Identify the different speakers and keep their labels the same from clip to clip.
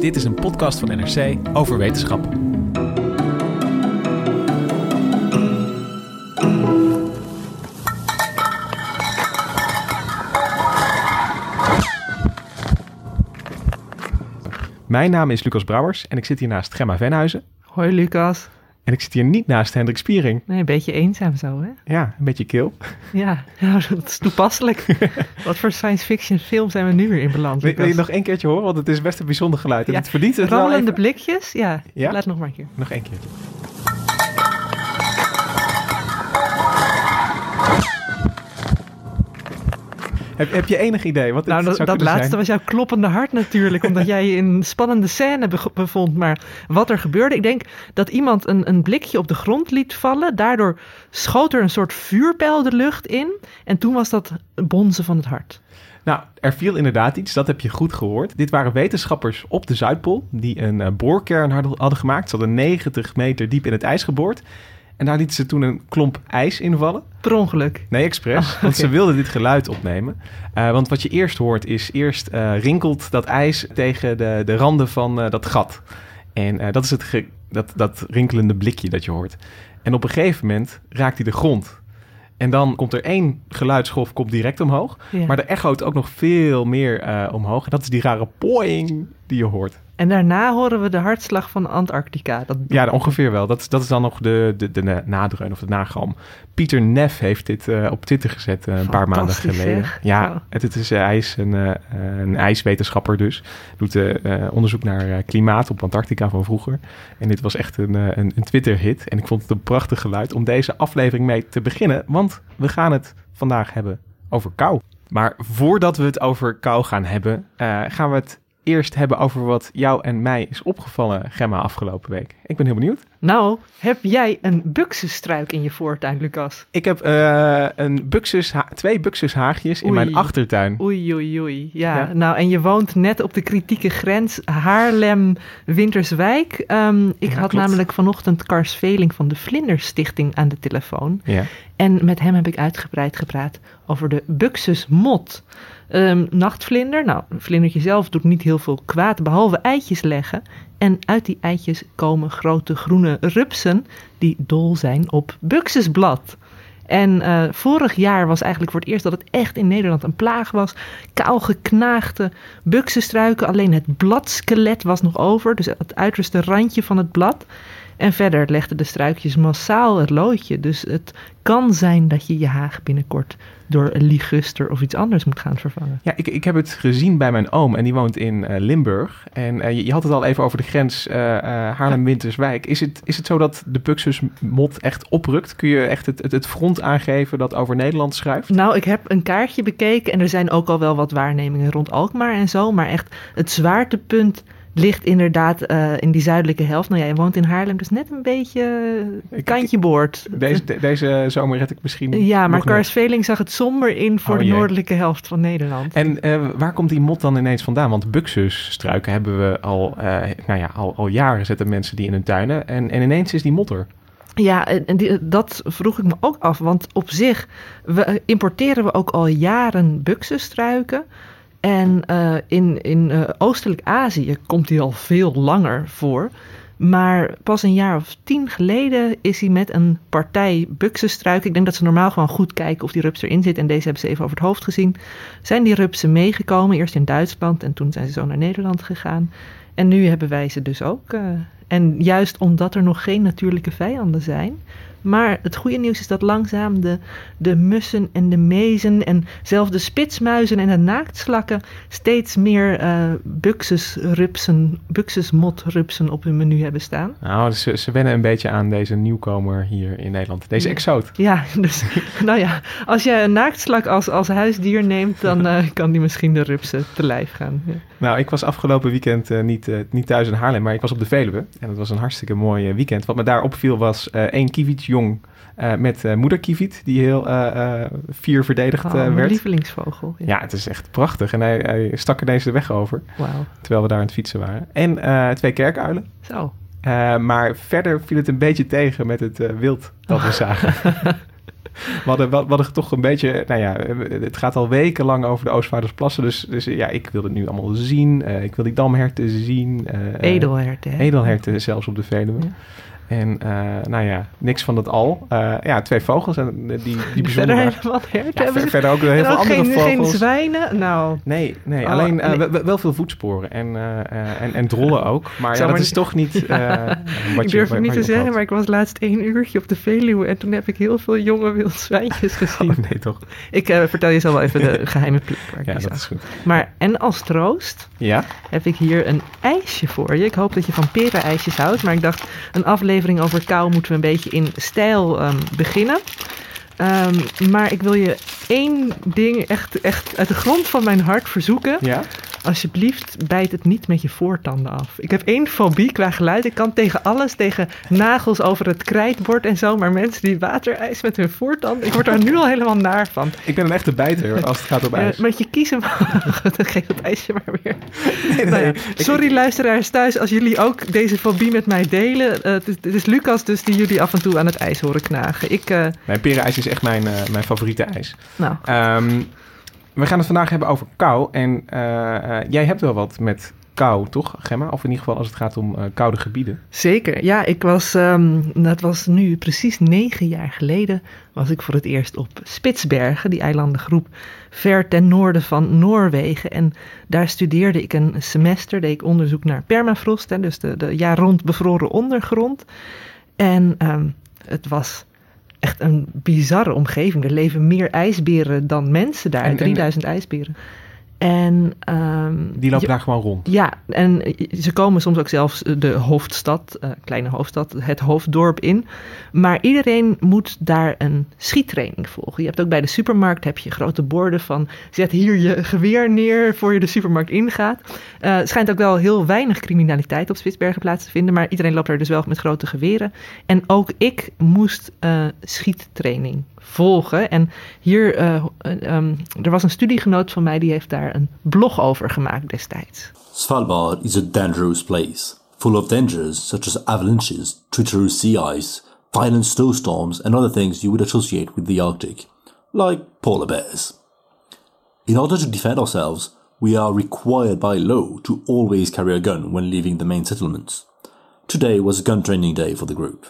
Speaker 1: Dit is een podcast van NRC over wetenschap. Mijn naam is Lucas Brouwers en ik zit hier naast Gemma Venhuizen.
Speaker 2: Hoi Lucas.
Speaker 1: En ik zit hier niet naast Hendrik Spiering.
Speaker 2: Nee, een beetje eenzaam zo, hè?
Speaker 1: Ja, een beetje kil.
Speaker 2: Ja, nou, dat is toepasselijk. Wat voor science fiction film zijn we nu weer in beland?
Speaker 1: Wil, wil je nog één keertje horen? Want het is best een bijzonder geluid. En
Speaker 2: Ja,
Speaker 1: het verdient het even.
Speaker 2: blikjes? Ja,
Speaker 1: Ja?
Speaker 2: laat nog maar een keer.
Speaker 1: Nog één keertje. Heb, heb je enig idee wat
Speaker 2: Nou, dat, laatste
Speaker 1: zijn?
Speaker 2: was jouw kloppende hart natuurlijk, omdat jij je in een spannende scène be- bevond. Maar wat er gebeurde, ik denk dat iemand een, een blikje op de grond liet vallen. Daardoor schoot er een soort vuurpijl de lucht in. En toen was dat bonzen van het hart.
Speaker 1: Nou, er viel inderdaad iets, dat heb je goed gehoord. Dit waren wetenschappers op de Zuidpool die een eh, boorkern hadden, hadden gemaakt. Ze hadden 90 meter diep in het ijs geboord. En daar lieten ze toen een klomp ijs invallen.
Speaker 2: Per ongeluk.
Speaker 1: Nee, expres.
Speaker 2: Oh,
Speaker 1: Want ze wilden dit geluid opnemen. Eh, want wat je eerst hoort is, eerst eh, rinkelt dat ijs tegen de, de randen van eh, dat gat. En dat is het ge- dat, dat rinkelende blikje dat je hoort. En op een gegeven moment raakt hij de grond. En dan komt er één geluidsgolf komt direct omhoog.
Speaker 2: Ja.
Speaker 1: Maar er echoot ook nog veel meer omhoog. En dat is die rare poing die je hoort.
Speaker 2: En daarna horen we de hartslag van Antarctica. Dat
Speaker 1: Ja, ongeveer wel. Dat, is- dat is dan nog de, de, de na- nadreun of de nagalm. Pieter Neff heeft dit eh, op Twitter gezet eh, een paar maanden geleden.
Speaker 2: zeg.
Speaker 1: Ja,
Speaker 2: Oh.
Speaker 1: het, het is, eh, hij is een, een ijswetenschapper dus. Doet onderzoek naar klimaat op Antarctica van vroeger. En dit was echt een, een, een Twitter-hit. En ik vond het een prachtig geluid om deze aflevering mee te beginnen. Want we gaan het vandaag hebben over kou. Maar voordat we het over kou gaan hebben, gaan we het eerst hebben over wat jou en mij is opgevallen, Gemma, afgelopen week. Ik ben heel benieuwd.
Speaker 2: Nou, heb jij een buxusstruik in je voortuin, Lucas?
Speaker 1: Ik heb eh, een buxus, twee buxushaagjes in mijn achtertuin.
Speaker 2: Oei, oei, oei. Ja,
Speaker 1: Ja.
Speaker 2: nou, en je woont net op de kritieke grens Haarlem-Winterswijk. Ehm, ik
Speaker 1: Ja,
Speaker 2: had
Speaker 1: klopt.
Speaker 2: namelijk vanochtend Kars Veling van de Vlinderstichting aan de telefoon.
Speaker 1: Ja.
Speaker 2: En met hem heb ik uitgebreid gepraat over de buxusmot. Ehm, nachtvlinder, nou, een vlindertje zelf doet niet heel veel kwaad, behalve eitjes leggen. En uit die eitjes komen grote groene rupsen die dol zijn op buxusblad. En eh, vorig jaar was eigenlijk voor het eerst dat het echt in Nederland een plaag was. Kaal geknaagde buxusstruiken, alleen het bladskelet was nog over, dus het uiterste randje van het blad. En verder legden de struikjes massaal het loodje. Dus het kan zijn dat je je haag binnenkort door een liguster of iets anders moet gaan vervangen.
Speaker 1: Ja, ik, ik heb het gezien bij mijn oom en die woont in eh, Limburg. En eh, je, je had het al even over de grens eh, Haarlem-Winterswijk. Is het, is het zo dat de Buxusmot echt oprukt? Kun je echt het, het, het front aangeven dat over Nederland schuift?
Speaker 2: Nou, ik heb een kaartje bekeken en er zijn ook al wel wat waarnemingen rond Alkmaar en zo. Maar echt, het zwaartepunt ligt inderdaad eh, in die zuidelijke helft. Nou ja, je woont in Haarlem, dus net een beetje
Speaker 1: Ik-
Speaker 2: kantje boord.
Speaker 1: Deze, de- deze zomer red ik misschien
Speaker 2: Ja, maar
Speaker 1: nog net.
Speaker 2: Kars Veling zag het somber in voor
Speaker 1: Oh
Speaker 2: de noordelijke helft van Nederland.
Speaker 1: En eh, waar komt die mot dan ineens vandaan? Want buxusstruiken hebben we al, eh, nou ja, al, al jaren zetten mensen die in hun tuinen. En, en ineens is die mot er.
Speaker 2: Ja, en en die- dat vroeg ik me ook af. Want op zich we, importeren we ook al jaren buxusstruiken. En eh, in, in eh, Oostelijk Azië komt die al veel langer voor. Maar pas een jaar of tien geleden is hij met een partij buxusstruiken. Ik denk dat ze normaal gewoon goed kijken of die rups erin zit. En deze hebben ze even over het hoofd gezien. Zijn die rupsen meegekomen, eerst in Duitsland en toen zijn ze zo naar Nederland gegaan. En nu hebben wij ze dus ook eh, En juist omdat er nog geen natuurlijke vijanden zijn. Maar het goede nieuws is dat langzaam de, de mussen en de mezen en zelfs de spitsmuizen en de naaktslakken steeds meer uh, buxusrupsen, buxusmotrupsen op hun menu hebben staan.
Speaker 1: Nou, ze, ze wennen een beetje aan deze nieuwkomer hier in Nederland, deze exoot.
Speaker 2: Ja, dus nou ja, als je een naaktslak als, als huisdier neemt, dan uh, kan die misschien de rupsen te lijf gaan. Ja.
Speaker 1: Nou, ik was afgelopen weekend uh, niet, niet thuis in Haarlem, maar ik was op de Veluwe. En het was een hartstikke mooi weekend. Wat me daar opviel was één kievit jong uh, met uh, moeder Kievit, die heel uh, fier verdedigd
Speaker 2: oh,
Speaker 1: werd.
Speaker 2: Mijn lievelingsvogel.
Speaker 1: Ja. ja. het is echt prachtig. En hij, hij stak ineens de weg over,
Speaker 2: wow.
Speaker 1: terwijl we daar aan het fietsen waren. En twee kerkuilen.
Speaker 2: Zo.
Speaker 1: maar verder viel het een beetje tegen met het wild dat we zagen. we, hadden, we hadden toch een beetje, nou ja, het gaat al wekenlang over de Oostvaardersplassen. Dus, dus ja, ik wil het nu allemaal zien. ik wil die damherten zien.
Speaker 2: edelherten. Hè?
Speaker 1: Edelherten zelfs op de Veluwe. Ja. En uh, nou ja, niks van dat al. Uh, ja, twee vogels en die, die bijzonder...
Speaker 2: Verder helemaal
Speaker 1: ja, Verder ook heel veel andere
Speaker 2: geen,
Speaker 1: vogels.
Speaker 2: Geen zwijnen? Nou...
Speaker 1: Nee, nee oh, alleen uh, nee. wel veel voetsporen en, en, en drollen ook. Maar ja, dat maar is toch niet wat
Speaker 2: Ik durf het niet te zeggen, had. maar ik was laatst één uurtje op de Veluwe... en toen heb ik heel veel jonge wildzwijntjes gezien.
Speaker 1: Oh, nee, toch?
Speaker 2: Ik vertel je zo wel even de geheime plek waar ik
Speaker 1: Ja, dat
Speaker 2: zag.
Speaker 1: is goed.
Speaker 2: Maar en als troost
Speaker 1: Ja?
Speaker 2: heb ik hier een ijsje voor je. Ik hoop dat je van perenijsjes houdt, maar ik dacht... een aflevering over kou moeten we een beetje in stijl um, beginnen. Um, maar ik wil je één ding echt, echt uit de grond van mijn hart verzoeken.
Speaker 1: Ja?
Speaker 2: Alsjeblieft, bijt het niet met je voortanden af. Ik heb één fobie qua geluid. Ik kan tegen alles, tegen nagels over het krijtbord en zo. Maar mensen die waterijs met hun voortanden, ik word daar nu al helemaal naar van.
Speaker 1: Ik ben een echte bijter als het gaat om ijs.
Speaker 2: Met je kiezen, dan geef het ijsje maar weer.
Speaker 1: Nee, nee,
Speaker 2: nou ja, sorry
Speaker 1: ik-
Speaker 2: luisteraars thuis als jullie ook deze fobie met mij delen. Uh, het, is, het is Lucas dus die jullie af en toe aan het ijs horen knagen. Ik, uh,
Speaker 1: Mijn perenijs is echt mijn, uh, mijn favoriete ijs.
Speaker 2: nou,
Speaker 1: Um, we gaan het vandaag hebben over kou. En uh, uh, jij hebt wel wat met kou, toch, Gemma? Of in ieder geval als het gaat om uh, koude gebieden.
Speaker 2: Zeker, ja. Ik was, um, dat was nu precies negen jaar geleden, was ik voor het eerst op Spitsbergen, die eilandengroep ver ten noorden van Noorwegen. En daar studeerde ik een semester, deed ik onderzoek naar permafrost, hè, dus de, de jaar rond bevroren ondergrond. En um, het was echt een bizarre omgeving. Er leven meer ijsberen dan mensen daar,
Speaker 1: En- en-
Speaker 2: 3000 ijsberen. En, um,
Speaker 1: Die lopen
Speaker 2: je-
Speaker 1: daar gewoon rond.
Speaker 2: ja, en ze komen soms ook zelfs de hoofdstad, uh, kleine hoofdstad, het hoofddorp in. Maar iedereen moet daar een schiettraining volgen. Je hebt ook bij de supermarkt heb je grote borden van zet hier je geweer neer voor je de supermarkt ingaat. Uh, schijnt ook wel heel weinig criminaliteit op Spitsbergen plaats te vinden, maar iedereen loopt er dus wel met grote geweren. En ook ik moest uh, schiettraining volgen. En hier, uh, um, er was een studiegenoot van mij die heeft daar een blog over gemaakt destijds.
Speaker 3: Svalbard is a dangerous place, full of dangers such as avalanches, treacherous sea ice, violent snowstorms, and other things you would associate with the Arctic, like polar bears. In order to defend ourselves, we are required by law to always carry a gun when leaving the main settlements. Today was a gun training day for the group.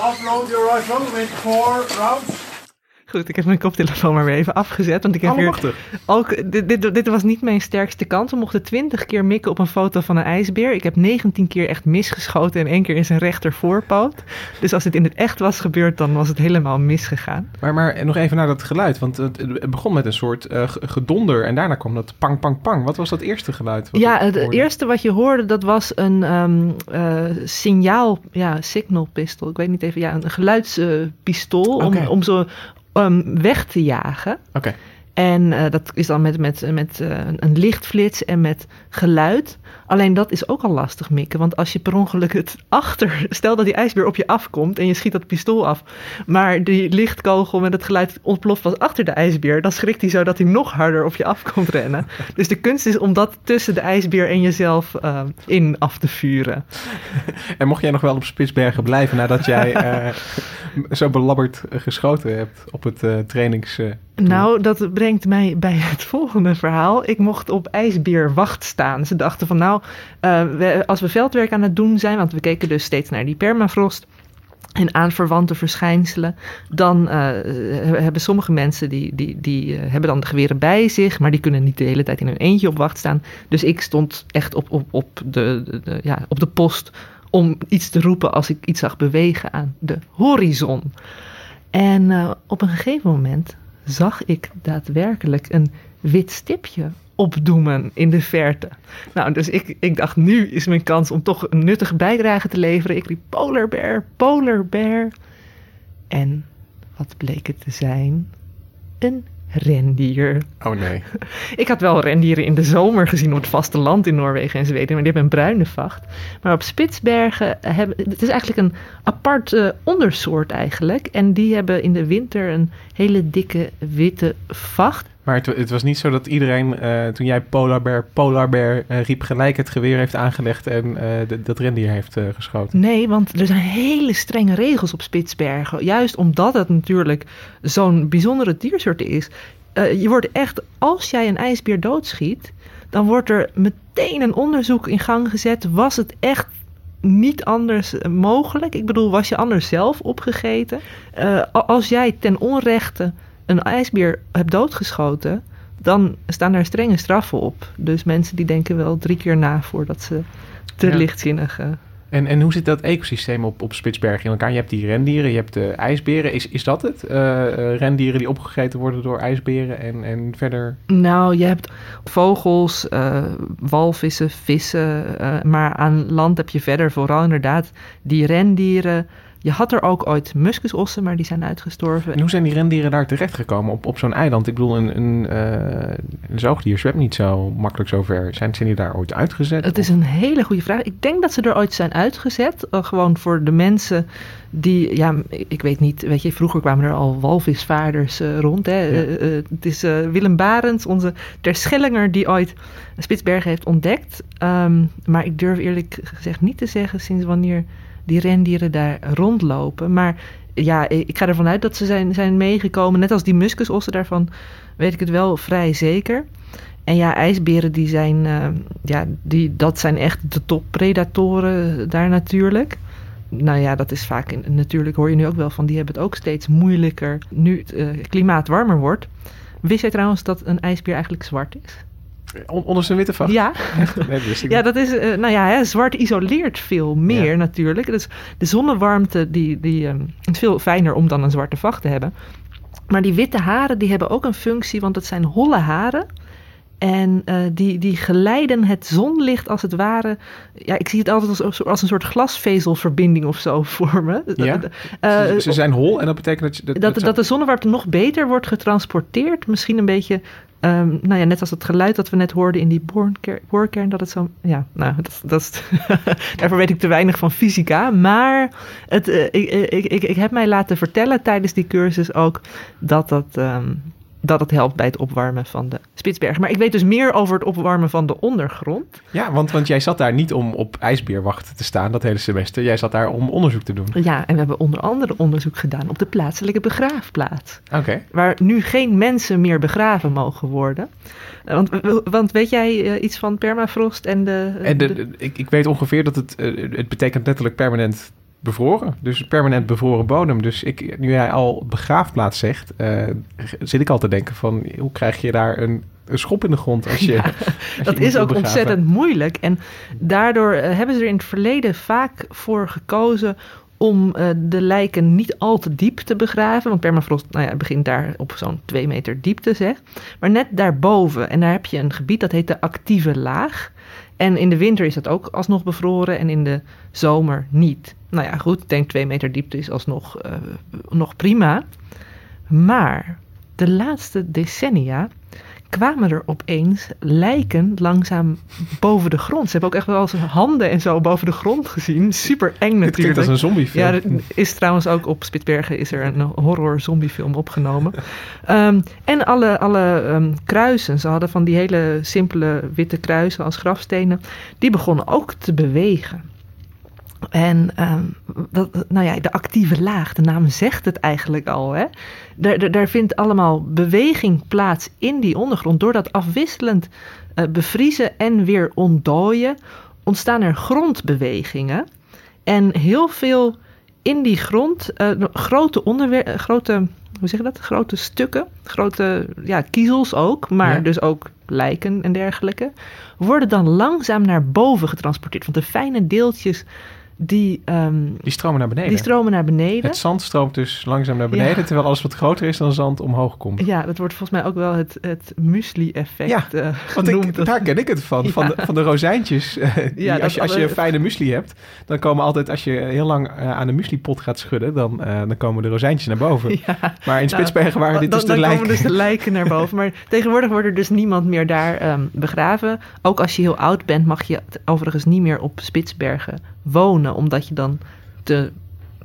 Speaker 4: Offload your rifle with four rounds.
Speaker 2: Goed, ik heb mijn koptelefoon maar weer even afgezet. Want ik heb hier ook. Dit, dit, dit was niet mijn sterkste kant. We mochten 20 keer mikken op een foto van een ijsbeer. Ik heb 19 keer echt misgeschoten en één keer in zijn rechter voorpoot. Dus als het in het echt was gebeurd, dan was het helemaal misgegaan.
Speaker 1: Maar, maar nog even naar dat geluid. Want het, begon met een soort uh, gedonder. En daarna kwam dat pang, pang, pang. Wat was dat eerste geluid?
Speaker 2: Ja, het eerste wat je hoorde, dat was een um, uh, signaal, ja, signal pistol. Ik weet niet even, ja, een geluidspistool uh, om, om zo um, weg te jagen. En uh, dat is dan met, met, met uh, een lichtflits en met geluid. Alleen dat is ook al lastig mikken. Want als je per ongeluk het achter... Stel dat die ijsbeer op je afkomt en je schiet dat pistool af. Maar die lichtkogel met het geluid ontploft was achter de ijsbeer. Dan schrikt hij zo dat hij nog harder op je af komt rennen. Dus de kunst is om dat tussen de ijsbeer en jezelf uh, in af te vuren.
Speaker 1: En mocht jij nog wel op Spitsbergen blijven nadat jij zo belabberd geschoten hebt op het trainings...
Speaker 2: Nou, dat brengt mij bij het volgende verhaal. Ik mocht op ijsbeerwacht staan. Ze dachten van nou, we, als we veldwerk aan het doen zijn, want we keken dus steeds naar die permafrost. en aanverwante verschijnselen, dan uh, hebben sommige mensen die, die, die uh, hebben dan de geweren bij zich, maar die kunnen niet de hele tijd in hun eentje op wacht staan. Dus ik stond echt op, op, op, de, de, ja, op de post om iets te roepen als ik iets zag bewegen aan de horizon. En op een gegeven moment zag ik daadwerkelijk een wit stipje opdoemen in de verte. Nou, dus ik, ik dacht, nu is mijn kans om toch een nuttige bijdrage te leveren. Ik riep polar bear, polar bear. En wat bleek het te zijn? Een rendier.
Speaker 1: Oh nee.
Speaker 2: Ik had wel rendieren in de zomer gezien op het vasteland in Noorwegen en Zweden, maar die hebben een bruine vacht. Maar op Spitsbergen hebben, het is eigenlijk een apart uh, ondersoort eigenlijk. En die hebben in de winter een hele dikke witte vacht.
Speaker 1: Maar het, het, was niet zo dat iedereen, uh, toen jij polar bear, polar bear uh, riep, gelijk het geweer heeft aangelegd en de, dat rendier heeft geschoten.
Speaker 2: Nee, want er zijn hele strenge regels op Spitsbergen. Juist omdat het natuurlijk zo'n bijzondere diersoort is. je wordt echt, als jij een ijsbeer doodschiet, dan wordt er meteen een onderzoek in gang gezet. Was het echt niet anders mogelijk? Ik bedoel, was je anders zelf opgegeten? als jij ten onrechte een ijsbeer hebt doodgeschoten, dan staan daar strenge straffen op. Dus mensen die denken wel drie keer na voordat ze te ja. lichtzinnig. Uh,
Speaker 1: en, en hoe zit dat ecosysteem op, op Spitsbergen in elkaar? Je hebt die rendieren, je hebt de ijsberen. Is, is dat het? Uh, uh, rendieren die opgegeten worden door ijsberen en, en verder?
Speaker 2: Nou, je hebt vogels, uh, walvissen, vissen. maar aan land heb je verder vooral inderdaad die rendieren. Je had er ook ooit muskusossen, maar die zijn uitgestorven.
Speaker 1: En hoe zijn die rendieren daar terechtgekomen op, op zo'n eiland? Ik bedoel, een, een, uh, een zoogdier zwemt niet zo makkelijk zo ver. Zijn, zijn die daar ooit uitgezet?
Speaker 2: Het is een hele goede vraag. Ik denk dat ze er ooit zijn uitgezet. Uh, gewoon voor de mensen die, ja, ik weet niet, weet je, vroeger kwamen er al walvisvaarders uh, rond. Hè? Ja. het is Willem Barends, onze terschellinger, die ooit Spitsbergen heeft ontdekt. Um, maar ik durf eerlijk gezegd niet te zeggen sinds wanneer die rendieren daar rondlopen. Maar ja, ik ga ervan uit dat ze zijn, zijn meegekomen. Net als die muskusossen daarvan weet ik het wel vrij zeker. En ja, ijsberen die zijn, uh, ja, die, dat zijn echt de toppredatoren daar natuurlijk. Nou ja, dat is vaak, in, natuurlijk hoor je nu ook wel van, die hebben het ook steeds moeilijker nu het uh, klimaat warmer wordt. Wist jij trouwens dat een ijsbeer eigenlijk zwart is?
Speaker 1: Onder zijn witte vacht?
Speaker 2: Ja. nee, ja, dat is, uh, nou ja, hè, zwart isoleert veel meer ja. natuurlijk. Dus de zonnewarmte die, die um, is veel fijner om dan een zwarte vacht te hebben. Maar die witte haren die hebben ook een functie, want het zijn holle haren. En uh, die, die geleiden het zonlicht als het ware. Ja, ik zie het altijd als, als een soort glasvezelverbinding of zo vormen.
Speaker 1: Ja? Uh, ze, ze, zijn hol en dat betekent dat... Je,
Speaker 2: dat, dat, dat, dat de zonnewarmte nog beter wordt getransporteerd. Misschien een beetje Um, nou ja, net als het geluid dat we net hoorden in die boorkern, dat het zo. Ja, nou, dat, is, daarvoor weet ik te weinig van fysica. Maar het, uh, ik, ik, ik, ik heb mij laten vertellen tijdens die cursus ook dat dat. Um, dat het helpt bij het opwarmen van de Spitsbergen. Maar ik weet dus meer over het opwarmen van de ondergrond.
Speaker 1: Ja, want, want jij zat daar niet om op ijsbeerwacht te staan dat hele semester. Jij zat daar om onderzoek te doen.
Speaker 2: Ja, en we hebben onder andere onderzoek gedaan op de plaatselijke begraafplaats.
Speaker 1: Oké. Okay.
Speaker 2: Waar nu geen mensen meer begraven mogen worden. Want, want weet jij uh, iets van permafrost en de...
Speaker 1: En de, de, ik, ik weet ongeveer dat het, uh, het betekent letterlijk permanent bevroren. Dus permanent bevroren bodem. Dus ik, nu jij al begraafplaats zegt, uh, zit ik al te denken van hoe krijg je daar een, een schop in de grond als je. Ja,
Speaker 2: als dat je is ook begraven. ontzettend moeilijk. En daardoor uh, hebben ze er in het verleden vaak voor gekozen om uh, de lijken niet al te diep te begraven. Want permafrost nou ja, begint daar op zo'n 2 meter diepte, zeg. Maar net daarboven. En daar heb je een gebied dat heet de actieve laag. En in de winter is dat ook alsnog bevroren en in de zomer niet. Nou ja, goed, ik denk twee meter diepte is alsnog uh, nog prima. Maar de laatste decennia kwamen er opeens lijken langzaam boven de grond. Ze hebben ook echt wel eens handen en zo boven de grond gezien. Super eng natuurlijk. Het
Speaker 1: klinkt als een zombiefilm.
Speaker 2: Ja, er is trouwens ook op Spitsbergen is er een horror zombiefilm opgenomen. um, en alle, alle um, kruisen, ze hadden van die hele simpele witte kruisen als grafstenen, die begonnen ook te bewegen. En um, dat, nou ja, de actieve laag, de naam zegt het eigenlijk al. Hè? Daar, daar, daar vindt allemaal beweging plaats in die ondergrond. Door dat afwisselend uh, bevriezen en weer ontdooien, ontstaan er grondbewegingen. En heel veel in die grond eh, grote, onderwer- eh, grote, hoe zeg je dat? Grote stukken, grote ja, kiezels ook, maar
Speaker 1: Ja.
Speaker 2: dus ook lijken en dergelijke, worden dan langzaam naar boven getransporteerd. Want de fijne deeltjes die, ehm,
Speaker 1: Die stromen naar beneden.
Speaker 2: die stromen naar beneden.
Speaker 1: Het zand stroomt dus langzaam naar beneden,
Speaker 2: Ja.
Speaker 1: terwijl alles wat groter is dan zand omhoog komt.
Speaker 2: Ja, dat wordt volgens mij ook wel het, het muesli-effect
Speaker 1: Ja, Want
Speaker 2: genoemd.
Speaker 1: ik, daar ken ik het van, van, de, van de rozijntjes. die
Speaker 2: Ja,
Speaker 1: als, je, als je een fijne muesli hebt, dan komen altijd, als je heel lang eh, aan de muesli-pot gaat schudden, dan, eh, dan komen de rozijntjes naar boven.
Speaker 2: Ja,
Speaker 1: Maar in Spitsbergen waren dit
Speaker 2: dan,
Speaker 1: dus de
Speaker 2: dan
Speaker 1: lijken.
Speaker 2: komen dus de lijken naar boven. Maar tegenwoordig wordt er dus niemand meer daar ehm, begraven. Ook als je heel oud bent, mag je overigens niet meer op Spitsbergen wonen. Omdat je dan te,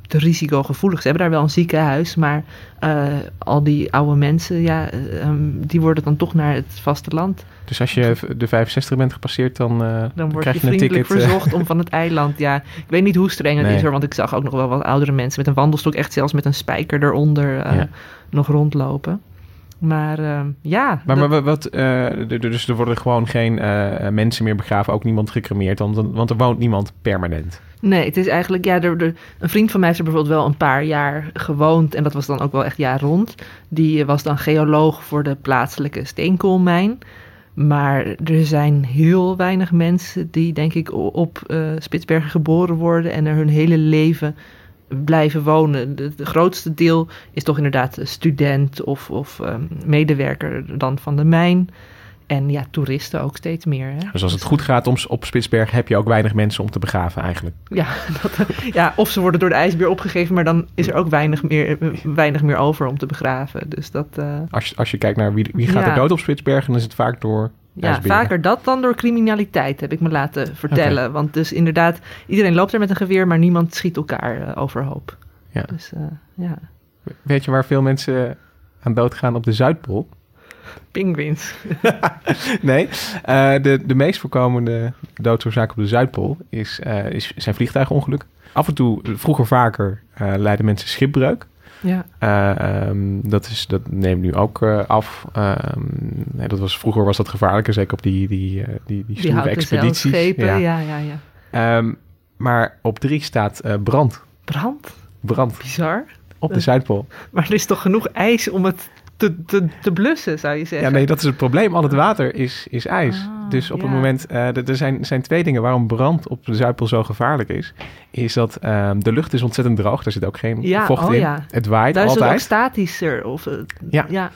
Speaker 2: te risicogevoelig is. Ze hebben daar wel een ziekenhuis, maar eh, al die oude mensen, ja, eh, ehm, die worden dan toch naar het vasteland.
Speaker 1: Dus als je de 65 bent gepasseerd, dan, eh,
Speaker 2: Dan
Speaker 1: krijg
Speaker 2: je
Speaker 1: je een ticket.
Speaker 2: verzocht om van het eiland. Ja, ik weet niet hoe streng het
Speaker 1: Nee.
Speaker 2: is hoor, want ik zag ook nog wel wat oudere mensen met een wandelstok, echt zelfs met een spijker eronder
Speaker 1: Ja.
Speaker 2: nog rondlopen. Maar ehm, ja,
Speaker 1: Maar,
Speaker 2: dat-
Speaker 1: maar wat, eh, dus er worden gewoon geen eh, mensen meer begraven, ook niemand gecremeerd, want, want er woont niemand permanent.
Speaker 2: Nee, het is eigenlijk, ja, er, er- een vriend van mij heeft er bijvoorbeeld wel een paar jaar gewoond. En dat was dan ook wel echt jaar rond. Die eh, was dan geoloog voor de plaatselijke steenkoolmijn. Maar er zijn heel weinig mensen die, denk ik, op Spitsbergen geboren worden en er hun hele leven blijven wonen. De grootste deel is toch inderdaad student of, of ehm, medewerker dan van de mijn. En ja, toeristen ook steeds meer. Hè?
Speaker 1: Dus als het goed gaat om, op Spitsbergen, heb je ook weinig mensen om te begraven eigenlijk.
Speaker 2: Ja, dat, ja, of ze worden door de ijsbeer opgegeven, maar dan is er ook weinig meer, weinig meer over om te begraven. Dus dat, eh,
Speaker 1: Als je, als je kijkt naar wie, wie gaat
Speaker 2: Ja.
Speaker 1: er dood op Spitsbergen, dan is het vaak door
Speaker 2: ja, vaker dat dan door criminaliteit, heb ik me laten vertellen. Want dus inderdaad, iedereen loopt er met een geweer, maar niemand schiet elkaar eh, overhoop.
Speaker 1: Ja.
Speaker 2: Dus eh, ja,
Speaker 1: Weet je waar veel mensen aan dood gaan op de Zuidpool?
Speaker 2: pinguïns.
Speaker 1: Nee, eh, de, de meest voorkomende doodsoorzaak op de Zuidpool is, is, zijn vliegtuigongeluk. Af en toe, vroeger vaker, leiden mensen schipbreuk.
Speaker 2: Ja,
Speaker 1: Eh, ehm, dat, is, dat neemt nu ook eh, af. Ehm, nee, dat was, vroeger was dat gevaarlijker, zeker op die, die, eh, die, die
Speaker 2: die
Speaker 1: expedities. Ja.
Speaker 2: Ja, ja, ja.
Speaker 1: Ehm, maar op drie staat brand.
Speaker 2: Brand,
Speaker 1: Brand
Speaker 2: bizar.
Speaker 1: op de. Zuidpool.
Speaker 2: Maar er is toch genoeg ijs om het te, te, te blussen, zou je zeggen?
Speaker 1: Ja, nee, dat is het probleem. Al het water is, is ijs.
Speaker 2: Ah,
Speaker 1: dus op
Speaker 2: ja.
Speaker 1: het moment, eh, er zijn, zijn twee dingen waarom brand op de Zuidpool zo gevaarlijk is. Is dat ehm, de lucht is ontzettend droog. Daar zit ook geen
Speaker 2: Ja,
Speaker 1: vocht
Speaker 2: oh
Speaker 1: in.
Speaker 2: ja.
Speaker 1: Het waait
Speaker 2: Daar is het ook
Speaker 1: altijd.
Speaker 2: statischer. Of,
Speaker 1: Ja.
Speaker 2: ja.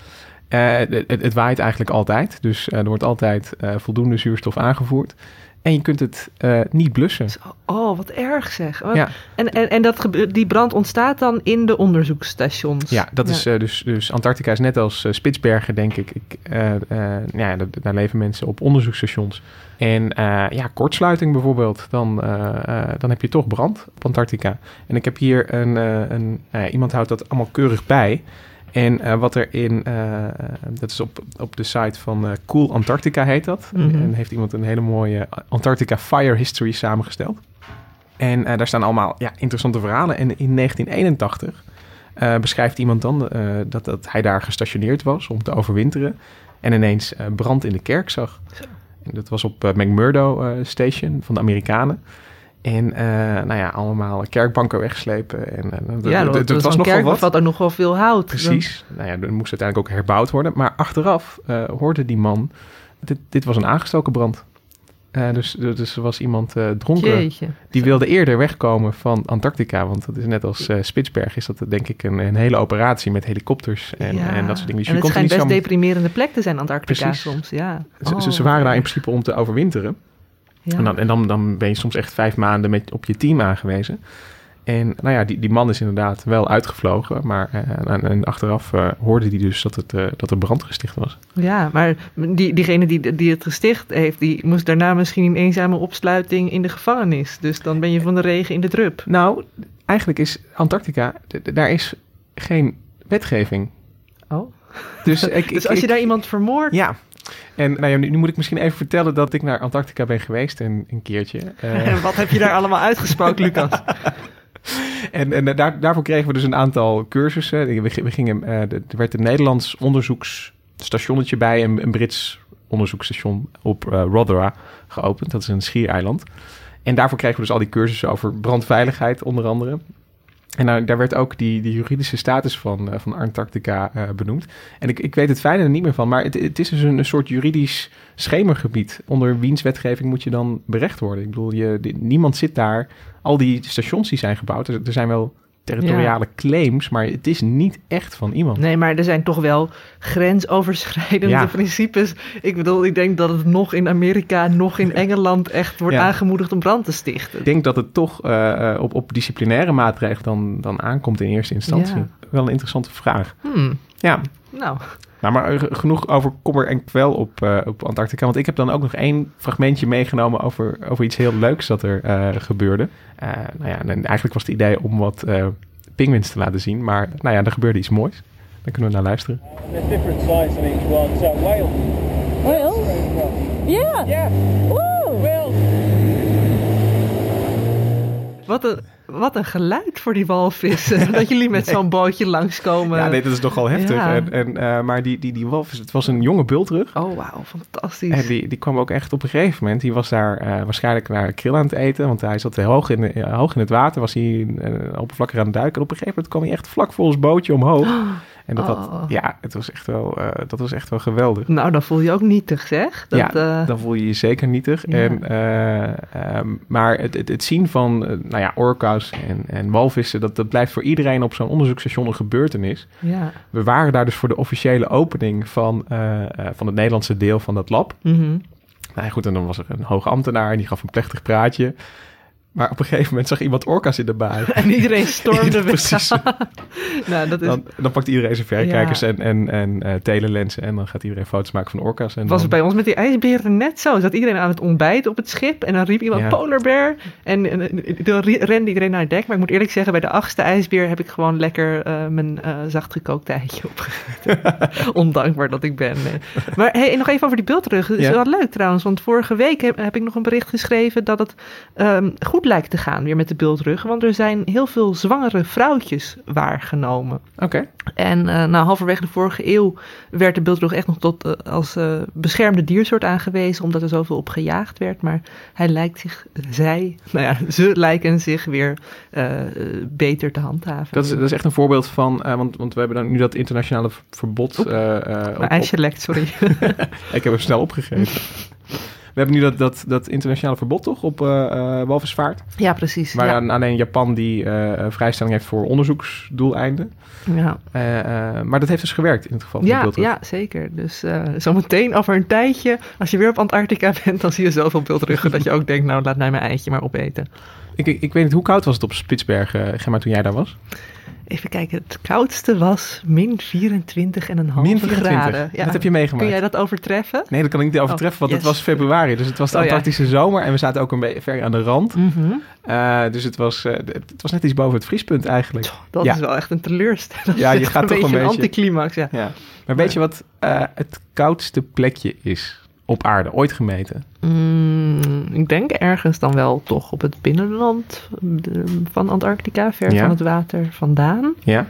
Speaker 1: Eh, het, het- het waait eigenlijk altijd. Dus eh, er wordt altijd voldoende zuurstof aangevoerd. En je kunt het eh, niet blussen.
Speaker 2: Oh, wat erg zeg. Wat-
Speaker 1: Ja,
Speaker 2: En, en, en dat die brand ontstaat dan in de onderzoeksstations.
Speaker 1: ja, dat is eh, dus, dus Antarctica is net als eh, Spitsbergen, denk ik. ik eh, ja, daar leven mensen op onderzoeksstations. En ja, kortsluiting bijvoorbeeld, dan, dan heb je toch brand op Antarctica. En ik heb hier een, een iemand houdt dat allemaal keurig bij. En eh, wat er in, eh, dat is op, op de site van eh, Cool Antarctica heet dat.
Speaker 2: Mhm.
Speaker 1: En heeft iemand een hele mooie Antarctica Fire History samengesteld. En daar staan allemaal ja, interessante verhalen. En in 1981 eh, beschrijft iemand dan dat, dat hij daar gestationeerd was om te overwinteren. En ineens brand in de kerk zag. En dat was op McMurdo Station van de Amerikanen. En eh, nou ja, allemaal kerkbanken weggeslepen. En, dat-
Speaker 2: Ja,
Speaker 1: dat-
Speaker 2: dat,
Speaker 1: dat was
Speaker 2: was
Speaker 1: nogal wat.
Speaker 2: bevat ook nog wel veel hout.
Speaker 1: Precies. Nou ja, er moest uiteindelijk ook herbouwd worden. Maar achteraf eh, hoorde die man, dit, dit was een aangestoken brand. Dus, dus er was iemand dronken.
Speaker 2: Jeetje.
Speaker 1: Die wilde eerder wegkomen van Antarctica. Want dat is net als Spitsberg. Is dat denk ik een, een hele operatie met helikopters en,
Speaker 2: Ja.
Speaker 1: en dat soort dingen. Dus
Speaker 2: en het schijnt best deprimerende plek te zijn, Antarctica
Speaker 1: Precies.
Speaker 2: soms. Ja.
Speaker 1: Ze,
Speaker 2: Oh,
Speaker 1: ze- ze waren daar in principe om te overwinteren.
Speaker 2: Ja.
Speaker 1: En, dan, en dan, dan ben je soms echt vijf maanden met, op je team aangewezen. En nou ja, die, die man is inderdaad wel uitgevlogen. Maar eh, en, en achteraf eh, hoorde hij dus dat, het, eh, dat er brand gesticht was.
Speaker 2: Ja, maar die, diegene die, die het gesticht heeft, die moest daarna misschien in eenzame opsluiting in de gevangenis. Dus dan ben je van de regen in de drup.
Speaker 1: Nou, eigenlijk is Antarctica, daar is geen wetgeving.
Speaker 2: Oh.
Speaker 1: Dus, ik,
Speaker 2: Dus als je
Speaker 1: ik-
Speaker 2: daar iemand vermoordt,
Speaker 1: Ja. En nou ja, nu, nu moet ik misschien even vertellen dat ik naar Antarctica ben geweest een, een keertje. Eh,
Speaker 2: wat heb je daar allemaal uitgesproken, Lucas?
Speaker 1: en en daar, daarvoor kregen we dus een aantal cursussen. We, we gingen, eh, er werd een Nederlands onderzoeksstationnetje bij, een, een Brits onderzoeksstation op eh Rothera geopend. Dat is een schiereiland. En daarvoor kregen we dus al die cursussen over brandveiligheid onder andere. En nou, daar werd ook die, die juridische status van, eh, van Antarctica eh, benoemd. En ik, ik weet het fijne er niet meer van, maar het, het is dus een, een soort juridisch schemergebied. Onder wiens wetgeving moet je dan berecht worden? Ik bedoel, je, niemand zit daar. Al die stations die zijn gebouwd, er zijn wel territoriale claims, maar het is niet echt van iemand.
Speaker 2: Nee, maar er zijn toch wel grensoverschrijdende
Speaker 1: Ja.
Speaker 2: principes. Ik bedoel, ik denk dat het nog in Amerika, nog in Engeland echt wordt
Speaker 1: Ja.
Speaker 2: aangemoedigd om brand te stichten.
Speaker 1: Ik denk dat het toch eh, eh, op, op disciplinaire maatregelen dan, dan aankomt in eerste instantie. Wel een interessante vraag.
Speaker 2: Hmm,
Speaker 1: Ja,
Speaker 2: nou,
Speaker 1: Nou, maar eh, genoeg over kommer en kwel op, eh, op Antarctica. Want ik heb dan ook nog één fragmentje meegenomen over, over iets heel leuks dat er eh, gebeurde. Eh, nou ja, en eigenlijk was het idee om wat eh pinguïns te laten zien. Maar nou ja, er gebeurde iets moois. Daar kunnen we naar luisteren.
Speaker 5: There's different size on each one. So whale.
Speaker 6: Whale? Yeah.
Speaker 5: Yeah.
Speaker 6: Woo!
Speaker 5: Whale.
Speaker 2: wat een, wat een geluid voor die walvissen. dat jullie met zo'n bootje langskomen.
Speaker 1: Ja, nee, dat is nogal heftig.
Speaker 2: Ja.
Speaker 1: En, en, eh, maar die, die, die walvis, het was een jonge bultrug.
Speaker 2: Oh, wauw, fantastisch.
Speaker 1: En die, die kwam ook echt op een gegeven moment. Die was daar eh, waarschijnlijk naar krill aan het eten. Want hij zat hoog in, eh, hoog in het water. Was hij oppervlakkig aan het duiken. En op een gegeven moment kwam hij echt vlak voor ons bootje omhoog. En dat,
Speaker 2: Oh.
Speaker 1: ja, het was echt wel, eh, dat was echt wel geweldig.
Speaker 2: Nou, dan voel je ook nietig, zeg. Dat,
Speaker 1: ja,
Speaker 2: eh,
Speaker 1: dan voel je je zeker nietig.
Speaker 2: Ja.
Speaker 1: En, eh, ehm, maar het, het, het zien van nou ja, orka's en, en walvissen... Dat, dat blijft voor iedereen op zo'n onderzoeksstation een gebeurtenis.
Speaker 2: ja.
Speaker 1: We waren daar dus voor de officiële opening van, van het Nederlandse deel van dat lab.
Speaker 2: Mhm.
Speaker 1: Nou goed, en dan was er een hoge ambtenaar en die gaf een plechtig praatje. Maar op een gegeven moment zag iemand orka's in de baai.
Speaker 2: En iedereen stormde weg.
Speaker 1: Precies.
Speaker 2: nou, dat is,
Speaker 1: Dan, dan pakt iedereen zijn verrekijkers
Speaker 2: Ja.
Speaker 1: en, en, en eh, telelensen en dan gaat iedereen foto's maken van orka's. En
Speaker 2: was
Speaker 1: dan,
Speaker 2: het bij ons met die ijsberen net zo. Zat iedereen aan het ontbijt op het schip en dan riep iemand
Speaker 1: Ja.
Speaker 2: polar bear. En, en, en dan rende iedereen naar het dek. Maar ik moet eerlijk zeggen, bij de achtste ijsbeer heb ik gewoon lekker eh, mijn eh zacht gekookt eitje opgegeten. Ondankbaar dat ik ben. nee. Maar hey, nog even over die bultrug. Dat is
Speaker 1: Ja.
Speaker 2: wel leuk trouwens, want vorige week heb, heb ik nog een bericht geschreven dat het ehm, goed lijkt te gaan weer met de bultrug. Want er zijn heel veel zwangere vrouwtjes waargenomen.
Speaker 1: Oké,
Speaker 2: En eh nou, halverwege de vorige eeuw werd de bultrug echt nog tot eh, als eh, beschermde diersoort aangewezen, omdat er zoveel op gejaagd werd. Maar hij lijkt zich, zij, nou ja, ze lijken zich weer beter te handhaven.
Speaker 1: dat is, dat is echt een voorbeeld van, want, want we hebben dan nu dat internationale verbod.
Speaker 2: Oep.
Speaker 1: op-
Speaker 2: sorry.
Speaker 1: Ik heb hem snel opgegeven. We hebben nu dat, dat, dat internationale verbod toch op eh eh, walvisvaart.
Speaker 2: ja, precies. Ja.
Speaker 1: aan- alleen Japan die eh, vrijstelling heeft voor onderzoeksdoeleinden.
Speaker 2: Ja.
Speaker 1: Maar dat heeft dus gewerkt in het geval van de
Speaker 2: Ja,
Speaker 1: bultrug.
Speaker 2: ja, zeker. Dus zometeen over een tijdje, als je weer op Antarctica bent, dan zie je zoveel bultruggen dat je ook denkt, nou laat mij mijn eitje maar opeten.
Speaker 1: Ik, ik, ik weet niet, hoe koud was het op Spitsbergen, Gemma, toen jij daar was?
Speaker 2: Even kijken, het koudste was min 24,5
Speaker 1: Min 24.
Speaker 2: graden.
Speaker 1: Dat heb je meegemaakt.
Speaker 2: Kun jij dat overtreffen?
Speaker 1: Nee, dat kan ik niet overtreffen, want
Speaker 2: Oh,
Speaker 1: het was februari. Dus het was de
Speaker 2: Oh, ja.
Speaker 1: Antarctische zomer en we zaten ook een beetje ver aan de rand.
Speaker 2: Mhm.
Speaker 1: Eh, dus het was, eh, het was net iets boven het vriespunt eigenlijk.
Speaker 2: Dat
Speaker 1: Ja.
Speaker 2: is wel echt een teleurstelling.
Speaker 1: Ja, je gaat toch een
Speaker 2: een
Speaker 1: beetje-
Speaker 2: anticlimax. Ja.
Speaker 1: Ja. Maar weet je wat eh, het koudste plekje is op aarde, ooit gemeten?
Speaker 2: Mm, ik denk ergens dan wel toch op het binnenland van Antarctica, ver
Speaker 1: Ja.
Speaker 2: van het water vandaan.
Speaker 1: Ja.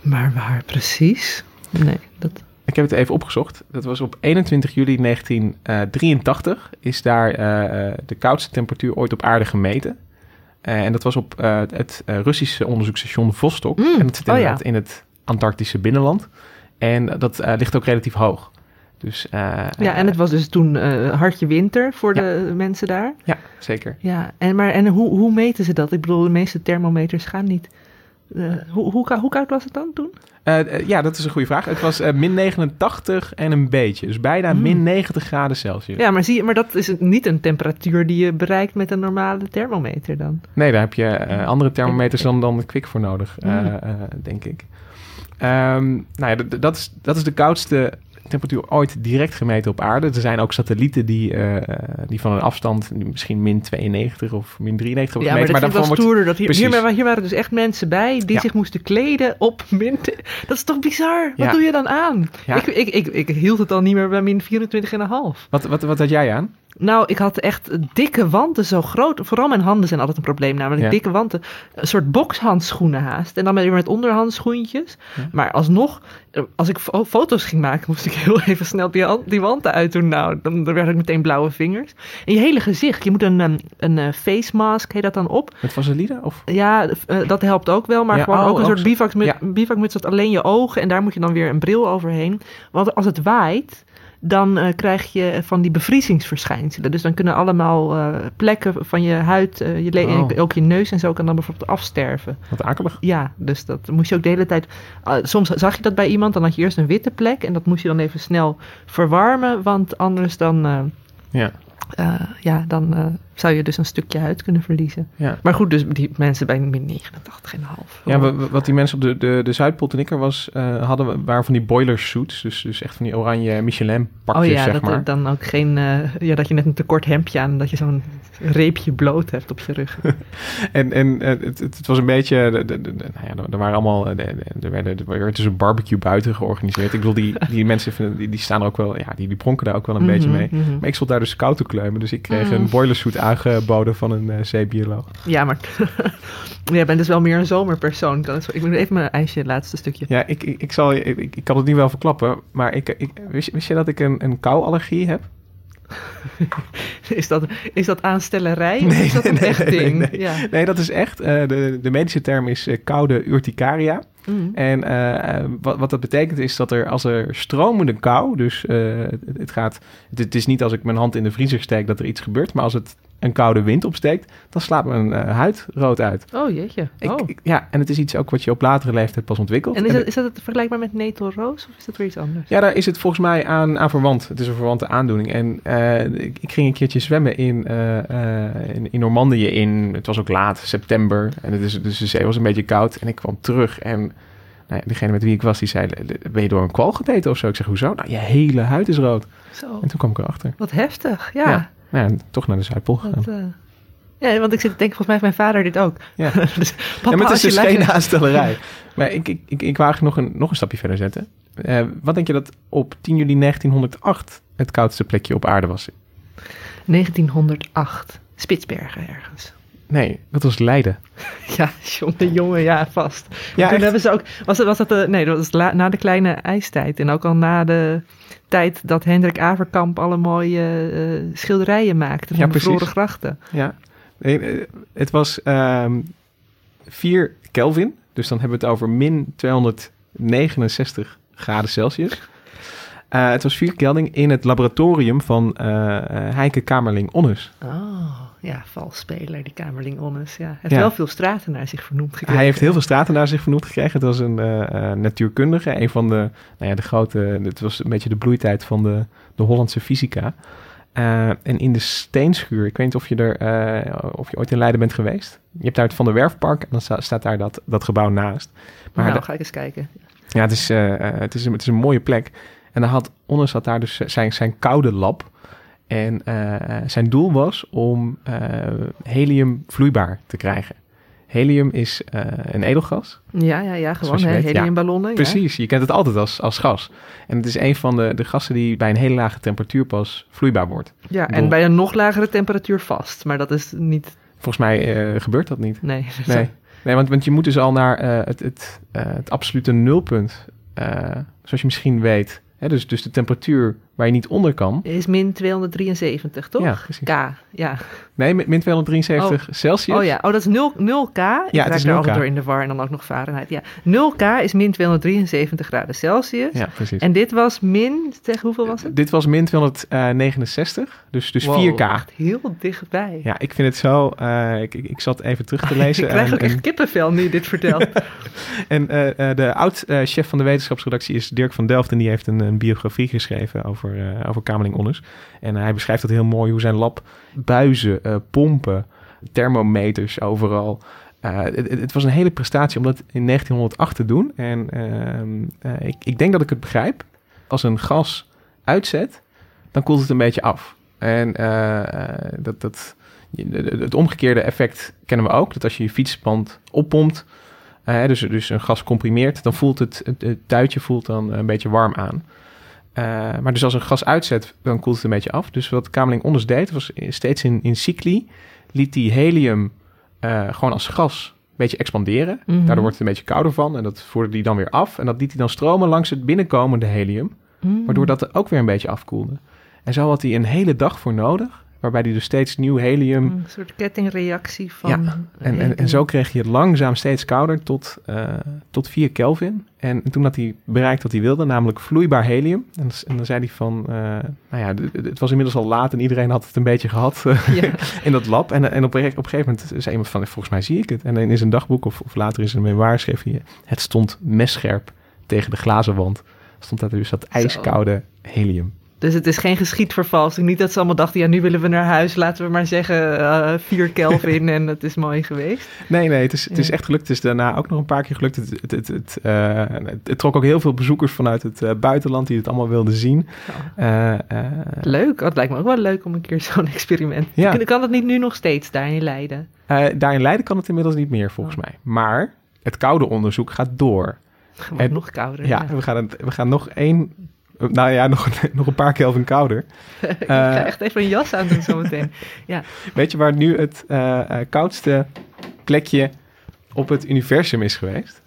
Speaker 2: Maar waar precies? Nee, dat...
Speaker 1: Ik heb het even opgezocht. Dat was op 21 juli 1983 is daar eh, eh, de koudste temperatuur ooit op aarde gemeten. Eh, en dat was op eh, het eh, Russische onderzoeksstation Vostok.
Speaker 2: Mm,
Speaker 1: en dat zit
Speaker 2: oh ja.
Speaker 1: in het Antarctische binnenland. En dat eh, ligt ook relatief hoog. Dus, eh,
Speaker 2: Ja, en het was dus toen eh, hartje winter voor de mensen daar.
Speaker 1: Ja, zeker.
Speaker 2: Ja, en, maar, en hoe, hoe meten ze dat? Ik bedoel, de meeste thermometers gaan niet. Eh, hoe, hoe, hoe koud was het dan toen?
Speaker 1: Ja, dat is een goede vraag. Het was min 89 en een beetje. Dus bijna
Speaker 2: Mm.
Speaker 1: min 90 graden Celsius.
Speaker 2: Ja, maar, zie je, maar dat is niet een temperatuur die je bereikt met een normale thermometer dan.
Speaker 1: Nee, daar heb je andere thermometers dan, dan Kwik voor nodig, eh,
Speaker 2: Mm.
Speaker 1: eh, denk ik. Ehm, nou ja, dat is, dat is de koudste temperatuur ooit direct gemeten op aarde. Er zijn ook satellieten die, eh, die van een afstand misschien min 92 of min 93 hebben
Speaker 2: Ja, maar
Speaker 1: gemeten.
Speaker 2: dat ik wel
Speaker 1: daarvan wordt-
Speaker 2: stoerder. Dat hier, hier, hier waren dus echt mensen bij die
Speaker 1: Ja.
Speaker 2: zich moesten kleden op min... Dat is toch bizar? Wat
Speaker 1: Ja.
Speaker 2: doe je dan aan? Ik, ik, ik, ik hield het al niet meer bij min 24,5.
Speaker 1: Wat, wat, wat had jij aan?
Speaker 2: Nou, ik had echt dikke wanten, zo groot. Vooral mijn handen zijn altijd een probleem, namelijk
Speaker 1: Ja.
Speaker 2: dikke wanten. Een soort bokshandschoenen haast. En dan weer met onderhandschoentjes. Maar alsnog, als ik fo- foto's ging maken, moest ik heel even snel die, die wanten uitdoen. Nou, dan, dan werd ik meteen blauwe vingers. En je hele gezicht, je moet een, um, een eh, face mask, heet dat dan op.
Speaker 1: Met vaseline? Of?
Speaker 2: Ja, eh, dat helpt ook wel, maar
Speaker 1: Ja,
Speaker 2: gewoon
Speaker 1: oh,
Speaker 2: ook een
Speaker 1: ook
Speaker 2: soort bivakmuts,
Speaker 1: Ja.
Speaker 2: bivakmuts dat alleen je ogen en daar moet je dan weer een bril overheen. Want als het waait, dan eh, krijg je van die bevriezingsverschijnselen. Dus dan kunnen allemaal eh, plekken van je huid, eh, je
Speaker 1: Oh.
Speaker 2: ook je neus en zo kan dan bijvoorbeeld afsterven.
Speaker 1: Wat akelig.
Speaker 2: Ja, dus dat moest je ook de hele tijd. soms zag je dat bij iemand, dan had je eerst een witte plek en dat moest je dan even snel verwarmen, want anders dan,
Speaker 1: Ja.
Speaker 2: ja, dan zou je dus een stukje huid kunnen verliezen.
Speaker 1: Ja.
Speaker 2: Maar goed, dus die mensen bij min 89,5.
Speaker 1: Ja, wa- wa- wat die mensen op de, de, de Zuidpool toen ik er was, eh, hadden, waren van die boiler suits. Dus, dus echt van die oranje Michelin pakjes,
Speaker 2: Oh ja,
Speaker 1: zeg
Speaker 2: dat
Speaker 1: maar.
Speaker 2: er dan ook geen. eh, ja, dat je net een te kort hemdje aan en dat je zo'n reepje bloot hebt op je rug.
Speaker 1: En, en eh, het, het, was een beetje, de, de, de- de- nou ja, er waren allemaal, er werden, er werd dus een barbecue buiten georganiseerd. Ik bedoel, die, die mensen vinden- die, die staan er ook wel, ja, die, die pronken daar ook wel een beetje
Speaker 2: Mhm,
Speaker 1: mee.
Speaker 2: mhm.
Speaker 1: Maar ik stond daar dus koud te kleumen, dus ik kreeg
Speaker 2: Mm.
Speaker 1: een boiler suit aangeboden van een eh zeebioloog.
Speaker 2: Ja, maar. Jij bent dus wel meer een zomerpersoon. Kan het- Ik moet even mijn ijsje, het laatste stukje.
Speaker 1: Ja, ik, ik, ik, zal, ik, ik kan het niet wel verklappen, maar ik, ik, wist, je- wist je dat ik een, een kouallergie heb?
Speaker 2: Is dat, is dat aanstellerij? of is dat een echt ding?
Speaker 1: nee, nee.
Speaker 2: Ja.
Speaker 1: Nee, dat is echt. eh, de, de medische term is eh, koude urticaria.
Speaker 2: Mm.
Speaker 1: En wat, wat dat betekent is dat er als er stromende kou, dus het, het gaat, het, het is niet als ik mijn hand in de vriezer steek dat er iets gebeurt, maar als het een koude wind opsteekt, dan slaat mijn eh, huid rood uit.
Speaker 2: Oh jeetje.
Speaker 1: Ik,
Speaker 2: Oh.
Speaker 1: ik- ja, en het is iets ook wat je op latere leeftijd pas ontwikkelt.
Speaker 2: En is
Speaker 1: En
Speaker 2: dat, is dat het vergelijkbaar met netelroos of is dat weer iets anders?
Speaker 1: ja, daar is het volgens mij aan, aan verwant. Het is een verwante aandoening. En eh, ik, ik ging een keertje zwemmen in, eh, in, in Normandië in, het was ook laat, september. En het is, dus de zee was een beetje koud. En ik kwam terug en nou ja, degene met wie ik was, die zei, ben je door een kwal gebeten of zo? Ik zeg, hoezo? Nou, je hele huid is rood.
Speaker 2: Zo.
Speaker 1: En toen kwam ik erachter.
Speaker 2: Wat heftig. Ja.
Speaker 1: Ja. Nou ja, toch naar de Zuidpool gegaan.
Speaker 2: Dat, eh, ja, want ik zit te denken, volgens mij heeft mijn vader dit ook.
Speaker 1: Ja.
Speaker 2: dus,
Speaker 1: ja, maar het is dus geen aanstellerij. maar ik, ik, ik, ik wou eigenlijk nog een, nog een stapje verder zetten. Eh, wat denk je dat op 10 juli 1908 het koudste plekje op aarde was?
Speaker 2: 1908. Spitsbergen ergens.
Speaker 1: Nee, dat was Leiden.
Speaker 2: Ja, jongen, jongen, ja, vast.
Speaker 1: Ja,
Speaker 2: Toen
Speaker 1: echt?
Speaker 2: hebben ze ook, was dat, was dat de, nee, dat was la- na de kleine ijstijd. En ook al na de tijd dat Hendrik Averkamp alle mooie eh, schilderijen maakte van
Speaker 1: Ja,
Speaker 2: de grachten.
Speaker 1: Ja. Nee, eh, het was ehm 4 Kelvin. Dus dan hebben we het over min 269 graden Celsius. Eh, het was 4 Kelvin in het laboratorium van eh eh, Heike Kamerling Onnes.
Speaker 2: Oh, ja, valsspeler, die Kamerling Onnes. Ja. Hij heeft
Speaker 1: Ja.
Speaker 2: wel veel straten naar zich vernoemd gekregen.
Speaker 1: Hij heeft heel veel straten naar zich vernoemd gekregen. Het was een natuurkundige, een van de, nou ja, de grote, het was een beetje de bloeitijd van de, de Hollandse fysica. En in de steenschuur, ik weet niet of je er, of je ooit in Leiden bent geweest. Je hebt daar het Van der Werfpark en dan sta- staat daar dat, dat gebouw naast. Maar
Speaker 2: nou,
Speaker 1: da-
Speaker 2: ga ik eens kijken.
Speaker 1: ja, het is, het, is een, het is een mooie plek. En dan had Onnes had daar dus zijn, zijn koude lab. En eh, zijn doel was om eh, helium vloeibaar te krijgen. Helium is eh, een edelgas.
Speaker 2: Ja, ja, ja, gewoon
Speaker 1: ja.
Speaker 2: heliumballonnen. ja.
Speaker 1: Precies, je kent het altijd als, als gas. En het is een van de, de gassen die bij een hele lage temperatuur pas vloeibaar wordt.
Speaker 2: Ja,
Speaker 1: bedoel-
Speaker 2: en bij een nog lagere temperatuur vast. Maar dat is niet...
Speaker 1: Volgens mij gebeurt dat niet.
Speaker 2: Nee.
Speaker 1: Nee, nee want, want je moet dus al naar het, het, het absolute nulpunt. zoals je misschien weet. Dus, dus de temperatuur waar je niet onder kan.
Speaker 2: Is min 273, toch?
Speaker 1: Ja, precies.
Speaker 2: K, ja.
Speaker 1: Nee, min min 273 Celsius.
Speaker 2: Oh ja, oh, dat is 0, 0K.
Speaker 1: Ja,
Speaker 2: Ik
Speaker 1: het is
Speaker 2: er
Speaker 1: 0K.
Speaker 2: altijd door in de war en dan ook nog Fahrenheit. Ja, 0K is min 273 graden Celsius.
Speaker 1: Ja, precies.
Speaker 2: En dit was min, zeg hoeveel was het?
Speaker 1: Dit was min 269, dus, dus
Speaker 2: Wow,
Speaker 1: 4K.
Speaker 2: echt heel dichtbij.
Speaker 1: Ja, ik vind het zo... eh, ik, ik, zat even terug te lezen.
Speaker 2: ik krijg
Speaker 1: en-
Speaker 2: ook echt
Speaker 1: en-
Speaker 2: kippenvel nu je dit vertelt.
Speaker 1: En eh, eh, de oud-chef van de wetenschapsredactie is Dirk van Delft. En die heeft een, een biografie geschreven over, eh over Kamerling Onnes. En hij beschrijft dat heel mooi, hoe zijn lab buizen, eh, pompen, thermometers overal. Eh, het, was een hele prestatie om dat in 1908 te doen. En ehm, eh, ik, ik denk dat ik het begrijp. Als een gas uitzet, dan koelt het een beetje af. En dat, dat, het omgekeerde effect kennen we ook. Dat als je je fietsband oppompt, dus, dus een gas comprimeert, dan voelt het, het, het tuitje voelt dan een beetje warm aan. Eh, maar dus als een gas uitzet, dan koelt het een beetje af. Dus wat Kamerling Onders deed, was steeds in, in cycli... liet die helium eh, gewoon als gas een beetje expanderen.
Speaker 2: Mhm.
Speaker 1: Daardoor wordt het een beetje kouder van. En dat voerde die dan weer af. En dat liet hij dan stromen langs het binnenkomende helium.
Speaker 2: Mm.
Speaker 1: Waardoor dat er ook weer een beetje afkoelde. En zo had hij een hele dag voor nodig. Waarbij hij dus steeds nieuw helium...
Speaker 2: Een soort kettingreactie van...
Speaker 1: Ja, En, en, en zo kreeg je het langzaam steeds kouder tot, eh, tot 4 Kelvin. En toen had hij bereikt wat hij wilde, namelijk vloeibaar helium. En, dan zei hij van, eh, nou ja, het was inmiddels al laat en iedereen had het een beetje gehad eh,
Speaker 2: Ja.
Speaker 1: in dat lab. En, en op, een, op een gegeven moment zei iemand van, volgens mij zie ik het. En in zijn dagboek of, of later in zijn memoir schreef hij, het stond messcherp tegen de glazen wand. Stond daar dus dat ijskoude helium.
Speaker 2: Dus het is geen geschiedvervalsing. Niet dat ze allemaal dachten, ja, nu willen we naar huis. Laten we maar zeggen eh 4 Kelvin en het is mooi geweest.
Speaker 1: Nee, nee, het is, het is echt gelukt. Het is daarna ook nog een paar keer gelukt. Het, het, het, het, eh, het, het trok ook heel veel bezoekers vanuit het eh, buitenland die het allemaal wilden zien. Eh,
Speaker 2: Leuk. Oh, het lijkt me ook wel leuk om een keer zo'n experiment.
Speaker 1: Ja.
Speaker 2: Kan, kan dat niet nu nog steeds daar in Leiden?
Speaker 1: daar in Leiden kan het inmiddels niet meer, volgens mij. Maar het koude onderzoek gaat door.
Speaker 2: Gewoon
Speaker 1: En-
Speaker 2: nog kouder.
Speaker 1: Ja, we gaan, het, we gaan nog één... Nou ja, nog, een- nog een paar Kelvin kouder.
Speaker 2: Ik ga echt even een jas aan doen zometeen. Ja.
Speaker 1: Weet je waar nu het eh, eh, koudste plekje op het universum is geweest?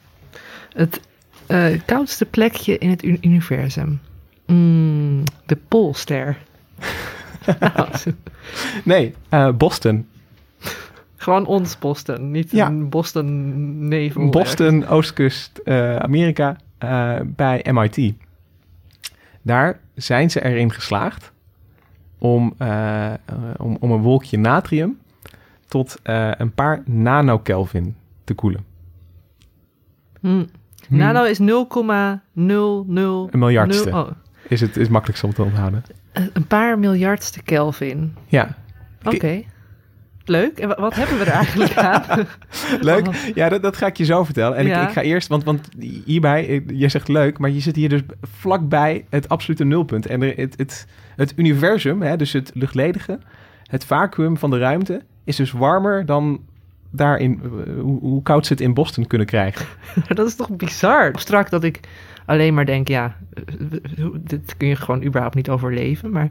Speaker 2: Het eh, koudste plekje in het universum. Mm, de Poolster. Nou,
Speaker 1: Nee, eh, Boston.
Speaker 2: Gewoon ons Boston, niet
Speaker 1: Ja.
Speaker 2: een Boston nevel.
Speaker 1: Boston, Oostkust, eh, Amerika, eh, bij MIT. Daar zijn ze erin geslaagd om, eh, om, om een wolkje natrium tot eh, een paar nanokelvin te koelen.
Speaker 2: Hm.
Speaker 1: Hm.
Speaker 2: Nano is 0,00...
Speaker 1: Een miljardste.
Speaker 2: Oh,
Speaker 1: Is het is makkelijk om te onthouden.
Speaker 2: een paar miljardste Kelvin.
Speaker 1: Ja,
Speaker 2: Oké. Leuk. En wa- wat hebben we er eigenlijk aan?
Speaker 1: leuk. Ja, dat, dat ga ik je zo vertellen. En
Speaker 2: Ja.
Speaker 1: ik, ik ga eerst, want, want hierbij, eh, je zegt leuk, maar je zit hier dus vlakbij het absolute nulpunt. En er, het, het, het universum, hè, dus het luchtledige, het vacuüm van de ruimte, is dus warmer dan daarin, eh, hoe, hoe koud ze het in Boston kunnen krijgen.
Speaker 2: dat is toch bizar? Strak dat ik alleen maar denk, ja, eh, dit kun je gewoon überhaupt niet overleven. Maar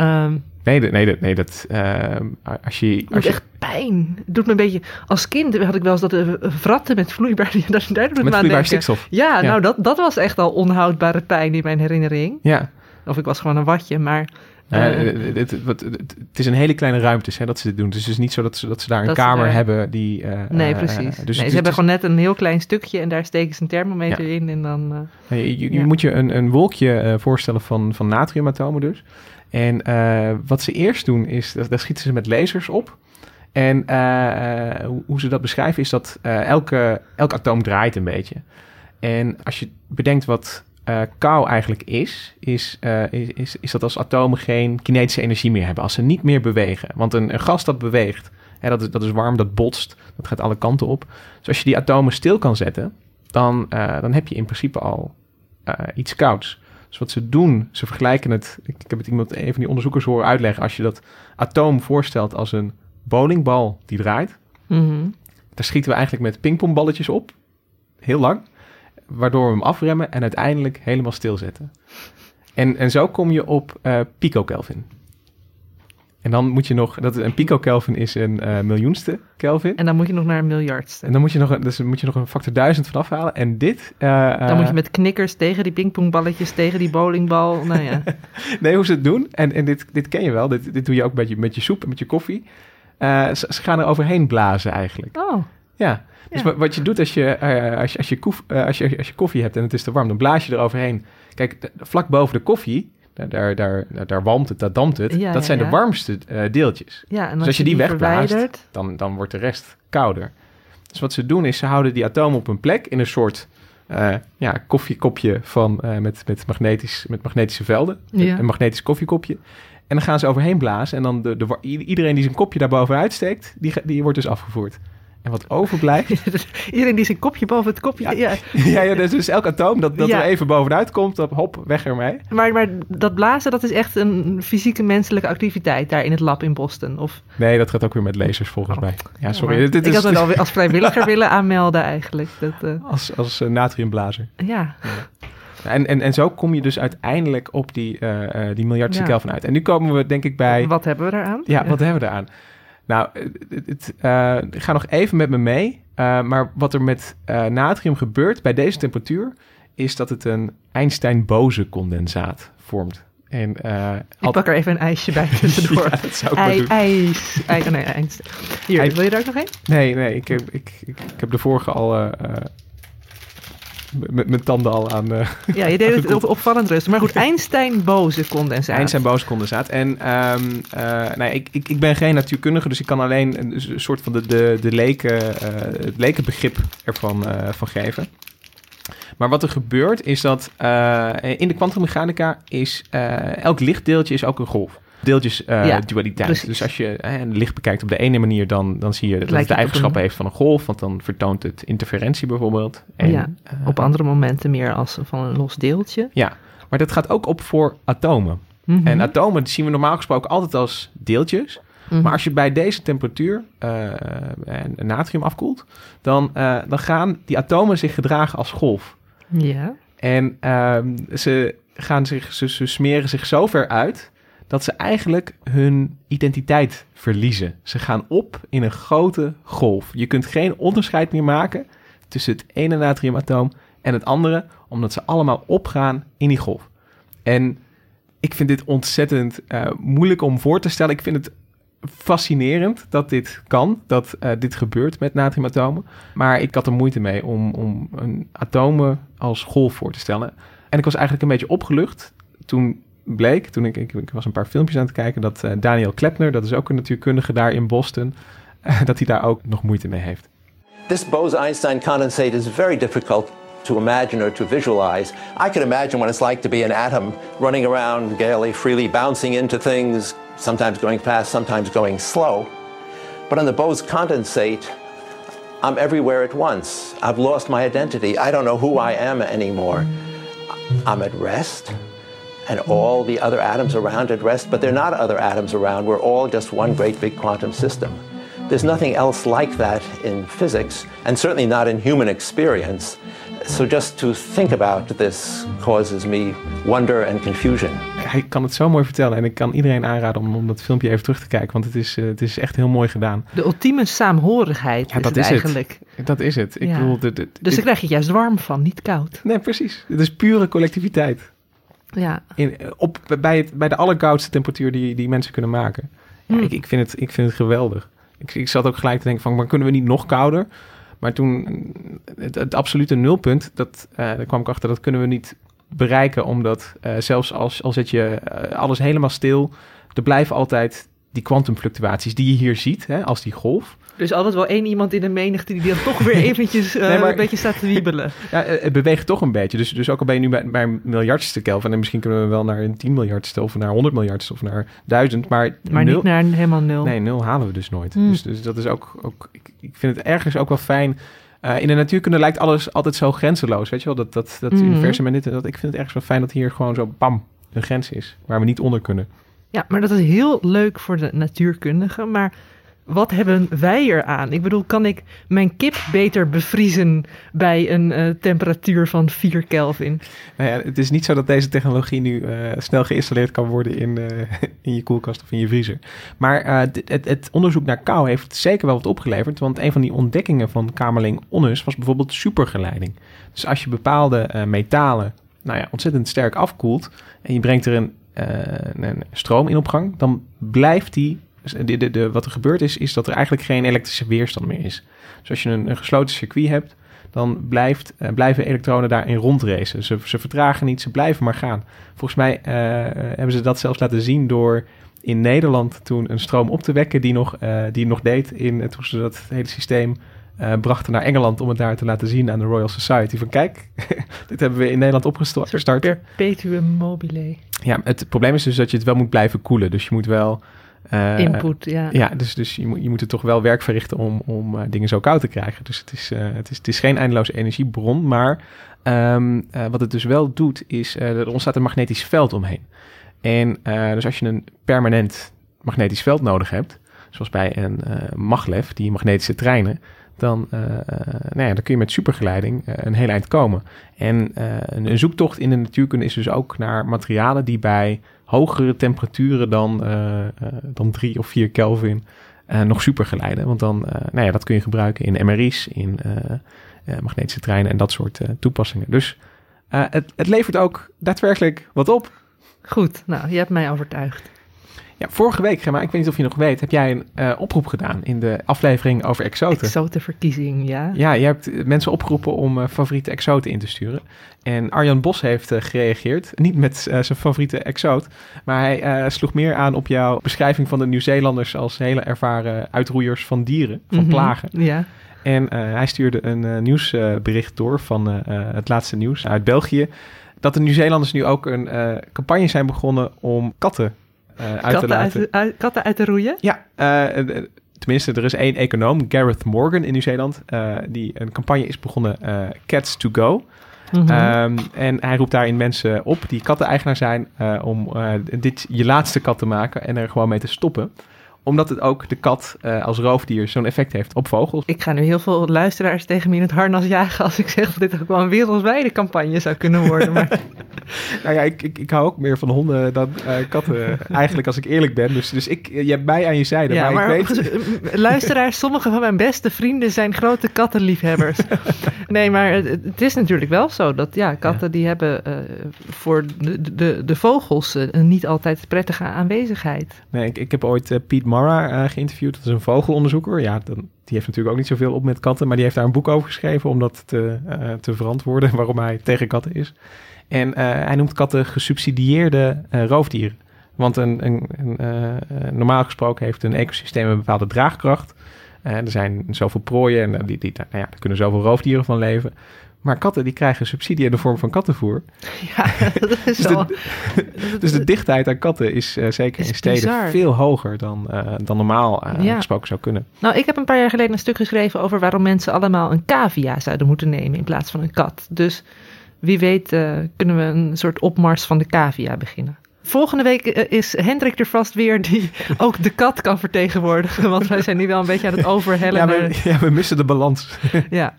Speaker 2: ehm
Speaker 1: Nee, dat- nee, dat, nee, dat eh, als je... Als
Speaker 2: echt pijn. Het doet me een beetje... Als kind had ik wel eens dat uh, vratten met vloeibaar... Daar, daar doet me
Speaker 1: vloeibaar
Speaker 2: denken.
Speaker 1: stikstof.
Speaker 2: Ja,
Speaker 1: Ja.
Speaker 2: nou dat, dat was echt al onhoudbare pijn in mijn herinnering.
Speaker 1: Ja,
Speaker 2: Of ik was gewoon een watje, maar...
Speaker 1: Eh,
Speaker 2: eh,
Speaker 1: het, het, het- het- het is een hele kleine ruimtes hè, dat ze dit doen. Dus het is niet zo dat ze, dat ze daar een
Speaker 2: Dat
Speaker 1: kamer
Speaker 2: daar-
Speaker 1: hebben die...
Speaker 2: nee, precies.
Speaker 1: dus
Speaker 2: nee, ze hebben gewoon net een heel klein stukje en daar steken ze een thermometer in en dan...
Speaker 1: Je, je-
Speaker 2: Ja.
Speaker 1: moet je een, een wolkje voorstellen van, van natriumatomen dus. En eh, wat ze eerst doen is, daar schieten ze met lasers op. En eh, eh, hoe, ze dat beschrijven is dat eh, elke, elk atoom draait een beetje. En als je bedenkt wat kou eigenlijk is, is, is, is, dat als atomen geen kinetische energie meer hebben. Als ze niet meer bewegen. Want een, gas dat beweegt, hè, dat, is, dat is warm, dat botst, dat gaat alle kanten op. Dus als je die atomen stil kan zetten, dan, dan heb je in principe al iets kouds. Dus wat ze doen, ze vergelijken het. Ik, ik heb het iemand, een van die onderzoekers horen uitleggen. Als je dat atoom voorstelt als een bowlingbal die draait,
Speaker 2: mhm.
Speaker 1: daar schieten we eigenlijk met pingpongballetjes op, heel lang, waardoor we hem afremmen en uiteindelijk helemaal stilzetten. En, en zo kom je op eh pico-kelvin. En dan moet je nog, dat, een pico-kelvin is een eh, miljoenste Kelvin.
Speaker 2: En dan moet je nog naar een miljardste.
Speaker 1: En dan moet je nog, een- dus moet je nog een factor 1000 vanaf halen. En dit. eh,
Speaker 2: dan moet je
Speaker 1: eh,
Speaker 2: met knikkers tegen die pingpongballetjes, tegen die bowlingbal. Nou ja.
Speaker 1: Nee, hoe ze het doen, en, en dit, dit ken je wel, dit, dit doe je ook met je, met je soep en met je koffie. Eh, ze, ze gaan er overheen blazen eigenlijk.
Speaker 2: Oh,
Speaker 1: Ja, dus
Speaker 2: Ja.
Speaker 1: wat, je doet als je, eh, als, je, als, je koef, eh, als, je, als je koffie hebt en het is te warm, dan blaas je er overheen. Kijk, vlak boven de koffie, daar, daar, daar, daar walmt het, daar dampt het.
Speaker 2: Ja,
Speaker 1: dat zijn de warmste eh, deeltjes.
Speaker 2: ja. En
Speaker 1: Dus als je die wegblaast, dan, dan wordt de rest kouder. Dus wat ze doen is, ze houden die atomen op een plek in een soort eh, ja, koffiekopje van, eh, met, met, magnetisch, met magnetische velden.
Speaker 2: Ja.
Speaker 1: Een magnetisch koffiekopje. En dan gaan ze overheen blazen. En dan de, de, iedereen die zijn kopje daarboven uitsteekt, die, die wordt dus afgevoerd. En wat overblijft...
Speaker 2: Iedereen die zijn kopje boven het kopje... Ja.
Speaker 1: ja, ja, dus, dus elk atoom dat, dat
Speaker 2: Ja.
Speaker 1: er even bovenuit komt, dan hop, weg ermee.
Speaker 2: Maar, maar dat blazen, dat is echt een fysieke menselijke activiteit daar in het lab in Boston. Of,
Speaker 1: Nee, dat gaat ook weer met lasers volgens mij. Ja, sorry.
Speaker 2: Oh.
Speaker 1: Dit
Speaker 2: ik
Speaker 1: is
Speaker 2: had het alweer als vrijwilliger willen aanmelden eigenlijk. Dat, eh,
Speaker 1: als, als eh, natriumblazer.
Speaker 2: ja.
Speaker 1: En, en, en zo kom je dus uiteindelijk op die, eh, die miljardste
Speaker 2: Ja.
Speaker 1: Kelvin uit. En nu komen we denk ik bij...
Speaker 2: Wat hebben we eraan?
Speaker 1: Ja, wat hebben we eraan? Nou, het, het, eh, ga nog even met me mee. Eh, maar wat er met eh, natrium gebeurt bij deze temperatuur... is dat het een Einstein-boze condensaat vormt. En,
Speaker 2: Ik pak er even een ijsje bij tussendoor.
Speaker 1: Ja, dat zou ik doen.
Speaker 2: ijs. Ei, oh nee, ijs. Hier, wil je er ook nog een?
Speaker 1: Nee, nee, ik heb, ik, ik, ik heb de vorige al... met mijn tanden al aan... eh,
Speaker 2: Ja, je deed het op, opvallend rustig. Maar goed, Einstein-boze condensaat.
Speaker 1: Einstein-boze condensaat. En nou, ik, ik, ik ben geen natuurkundige, dus ik kan alleen een, een soort van de, de, de leken, eh, het lekenbegrip ervan van geven. Maar wat er gebeurt is dat in de kwantummechanica is elk lichtdeeltje is ook een golf. Deeltjes eh,
Speaker 2: Ja,
Speaker 1: dualiteit. Dus als je eh, een licht bekijkt op de ene manier, dan, dan zie je dat het
Speaker 2: lijkt
Speaker 1: de
Speaker 2: het
Speaker 1: eigenschappen
Speaker 2: een-
Speaker 1: heeft van een golf. Want dan vertoont het interferentie bijvoorbeeld. En,
Speaker 2: Ja,
Speaker 1: eh,
Speaker 2: Op andere momenten meer als van een los deeltje.
Speaker 1: ja, maar dat gaat ook op voor atomen.
Speaker 2: Mhm.
Speaker 1: En atomen zien we normaal gesproken altijd als deeltjes.
Speaker 2: Mhm.
Speaker 1: Maar als je bij deze temperatuur eh, en natrium afkoelt, dan, dan gaan die atomen zich gedragen als golf.
Speaker 2: Ja.
Speaker 1: En ehm, ze, gaan zich, ze, ze smeren zich zo ver uit dat ze eigenlijk hun identiteit verliezen. Ze gaan op in een grote golf. Je kunt geen onderscheid meer maken tussen het ene natriumatoom en het andere, omdat ze allemaal opgaan in die golf. En ik vind dit ontzettend eh, moeilijk om voor te stellen. Ik vind het fascinerend dat dit kan, dat eh, dit gebeurt met natriumatomen. Maar ik had er moeite mee om, om een atomen als golf voor te stellen. En ik was eigenlijk een beetje opgelucht toen bleek, toen ik, ik, was een paar filmpjes aan het kijken, dat eh, Daniel Klepner, dat is ook een natuurkundige daar in Boston, dat hij daar ook nog moeite mee heeft.
Speaker 7: This Bose-Einstein condensate is very difficult to imagine or to visualize. I can imagine what it's like to be an atom running around gaily, freely, bouncing into things, sometimes going fast, sometimes going slow. But on the Bose condensate, I'm everywhere at once. I've lost my identity. I don't know who I am anymore. I'm at rest, and all the other atoms around at rest, but they're not other atoms around. We're all just one great big quantum system. There's nothing else like that in physics, and certainly not in human experience. So just to think about this causes me wonder and confusion.
Speaker 1: Hij kan het zo mooi vertellen en ik kan iedereen aanraden om, om dat filmpje even terug te kijken, want het is, eh, het is echt heel mooi gedaan.
Speaker 2: De ultieme saamhorigheid
Speaker 1: Ja,
Speaker 2: is
Speaker 1: dat
Speaker 2: het
Speaker 1: is het.
Speaker 2: eigenlijk.
Speaker 1: Dat is het. Ik
Speaker 2: Ja.
Speaker 1: bedoel, de, de-
Speaker 2: Dus daar krijg je het juist warm van, niet koud.
Speaker 1: Nee, precies. Het is pure collectiviteit.
Speaker 2: Ja.
Speaker 1: In, op, bij, het, bij de allerkoudste temperatuur die, die mensen kunnen maken. Ja,
Speaker 2: Hmm.
Speaker 1: ik, ik, vind het, ik vind het geweldig. Ik, ik zat ook gelijk te denken van, maar kunnen we niet nog kouder? Maar toen, het, het absolute nulpunt, dat, eh, daar kwam ik achter, dat kunnen we niet bereiken. Omdat eh, zelfs als, al zet je eh, alles helemaal stil, er blijven altijd die kwantumfluctuaties die je hier ziet, hè, als die golf.
Speaker 2: Is altijd wel één iemand in de menigte die dan toch weer eventjes eh,
Speaker 1: Nee, maar-
Speaker 2: een beetje staat te wiebelen.
Speaker 1: Ja, het beweegt toch een beetje. Dus, dus ook al ben je nu bij, bij een miljardste Kelvin... en misschien kunnen we wel naar een 10 miljardste... of naar 100 miljardste of naar 1000. Maar,
Speaker 2: Maar
Speaker 1: nul,
Speaker 2: niet naar een helemaal nul.
Speaker 1: Nee, nul halen we dus nooit.
Speaker 2: Hmm.
Speaker 1: Dus, dus dat is ook... ook ik, ik vind het ergens ook wel fijn... Eh, in de natuurkunde lijkt alles altijd zo grenzeloos. Weet je wel? Dat, dat, dat
Speaker 2: Mhm.
Speaker 1: universum en dit en dat. Ik vind het ergens wel fijn dat hier gewoon zo... bam, een grens is. Waar we niet onder kunnen.
Speaker 2: Ja, maar dat is heel leuk voor de natuurkundigen. Maar wat hebben wij eraan? Ik bedoel, kan ik mijn kip beter bevriezen bij een eh, temperatuur van 4 Kelvin?
Speaker 1: Nou ja, het is niet zo dat deze technologie nu eh, snel geïnstalleerd kan worden in, eh, in je koelkast of in je vriezer. Maar het, het onderzoek naar kou heeft zeker wel wat opgeleverd. Want een van die ontdekkingen van Kamerling Onnes was bijvoorbeeld supergeleiding. Dus als je bepaalde metalen nou ja, ontzettend sterk afkoelt en je brengt er een, een stroom in op gang, dan blijft die. De, de, de, wat er gebeurt is, is dat er eigenlijk geen elektrische weerstand meer is. Dus als je een, een gesloten circuit hebt, dan blijft, eh, blijven elektronen daarin rondracen. Ze, ze vertragen niet, ze blijven maar gaan. Volgens mij eh, hebben ze dat zelfs laten zien door in Nederland toen een stroom op te wekken die nog, eh, die nog deed in, toen ze dat hele systeem brachten naar Engeland om het daar te laten zien aan de Royal Society. Van kijk, dit hebben we in Nederland opgestart.
Speaker 2: Perpetuum mobile.
Speaker 1: Ja, het probleem is dus dat je het wel moet blijven koelen. Dus je moet wel... eh,
Speaker 2: Input, ja.
Speaker 1: Ja, dus, dus je, moet, je moet er toch wel werk verrichten om, om eh, dingen zo koud te krijgen. Dus het is, eh, het is, het is geen eindeloze energiebron. Maar ehm, eh, wat het dus wel doet, is er ontstaat een magnetisch veld omheen. En dus als je een permanent magnetisch veld nodig hebt, zoals bij een maglev, die magnetische treinen, dan, uh, nou ja, dan kun je met supergeleiding uh, een heel eind komen. En uh, een, zoektocht in de natuurkunde is dus ook naar materialen die bij hogere temperaturen dan, dan 3 of 4 Kelvin nog supergeleiden. Want dan, nou ja, dat kun je gebruiken in MRI's, in magnetische treinen en dat soort toepassingen. Dus het, het levert ook daadwerkelijk wat op.
Speaker 2: Goed, nou, je hebt mij overtuigd.
Speaker 1: Ja, vorige week, Gemma, ik weet niet of je nog weet, heb jij een uh, oproep gedaan in de aflevering over exoten.
Speaker 2: Exotenverkiezing, ja.
Speaker 1: Ja, je hebt mensen opgeroepen om uh, favoriete exoten in te sturen. En Arjan Bos heeft uh, gereageerd, niet met zijn favoriete exoot, maar hij sloeg meer aan op jouw beschrijving van de Nieuw-Zeelanders als hele ervaren uitroeiers van dieren, van
Speaker 2: Mhm,
Speaker 1: plagen.
Speaker 2: Ja.
Speaker 1: En hij stuurde een nieuwsbericht door van het laatste nieuws uit België. Dat de Nieuw-Zeelanders nu ook een campagne zijn begonnen om katten uh, uit
Speaker 2: katten,
Speaker 1: te laten.
Speaker 2: Uit, uit, katten uit roeien?
Speaker 1: Ja, uh, tenminste, er is één econoom, Gareth Morgan in Nieuw-Zeeland, die een campagne is begonnen, Cats to Go.
Speaker 2: Mhm.
Speaker 1: Mm -hmm. um, en hij roept daarin mensen op die katten-eigenaar zijn om dit je laatste kat te maken en er gewoon mee te stoppen omdat het ook de kat uh, als roofdier zo'n effect heeft op vogels.
Speaker 2: Ik ga nu heel veel luisteraars tegen me in het harnas jagen als ik zeg dat dit ook wel een wereldwijde campagne zou kunnen worden. Maar...
Speaker 1: nou ja, ik, ik, ik hou ook meer van honden dan uh, katten, eigenlijk als ik eerlijk ben. Dus, dus ik, je hebt mij aan je zijde.
Speaker 2: Ja,
Speaker 1: maar,
Speaker 2: maar
Speaker 1: ik weet...
Speaker 2: luisteraars, sommige van mijn beste vrienden zijn grote kattenliefhebbers. nee, maar het, het, is natuurlijk wel zo dat ja, katten ja. die hebben uh, voor de, de, de vogels een niet altijd prettige aanwezigheid.
Speaker 1: Nee, ik, ik heb ooit uh, Piet Mara uh, geïnterviewd. Dat is een vogelonderzoeker. Ja, dan, die heeft natuurlijk ook niet zoveel op met katten. Maar die heeft daar een boek over geschreven om dat te, uh, te verantwoorden. Waarom hij tegen katten is. En uh, hij noemt katten gesubsidieerde roofdieren. Want een, een, een, normaal gesproken heeft een ecosysteem een bepaalde draagkracht. Er zijn zoveel prooien en die, die, nou ja, daar kunnen zoveel roofdieren van leven. Maar katten die krijgen subsidie in de vorm van kattenvoer.
Speaker 2: Ja, dat is
Speaker 1: dus, de, dus de dichtheid aan katten is uh, zeker
Speaker 2: Is
Speaker 1: in steden
Speaker 2: bizar.
Speaker 1: veel hoger dan, uh, dan normaal uh,
Speaker 2: Ja.
Speaker 1: gesproken zou kunnen.
Speaker 2: Nou, ik heb een paar jaar geleden een stuk geschreven over waarom mensen allemaal een cavia zouden moeten nemen in plaats van een kat. Dus wie weet kunnen we een soort opmars van de cavia beginnen. Volgende week uh, is Hendrik er vast weer die ook de kat kan vertegenwoordigen. Want wij zijn nu wel een beetje aan het overhellen.
Speaker 1: Ja, we, ja, we missen de balans.
Speaker 2: ja.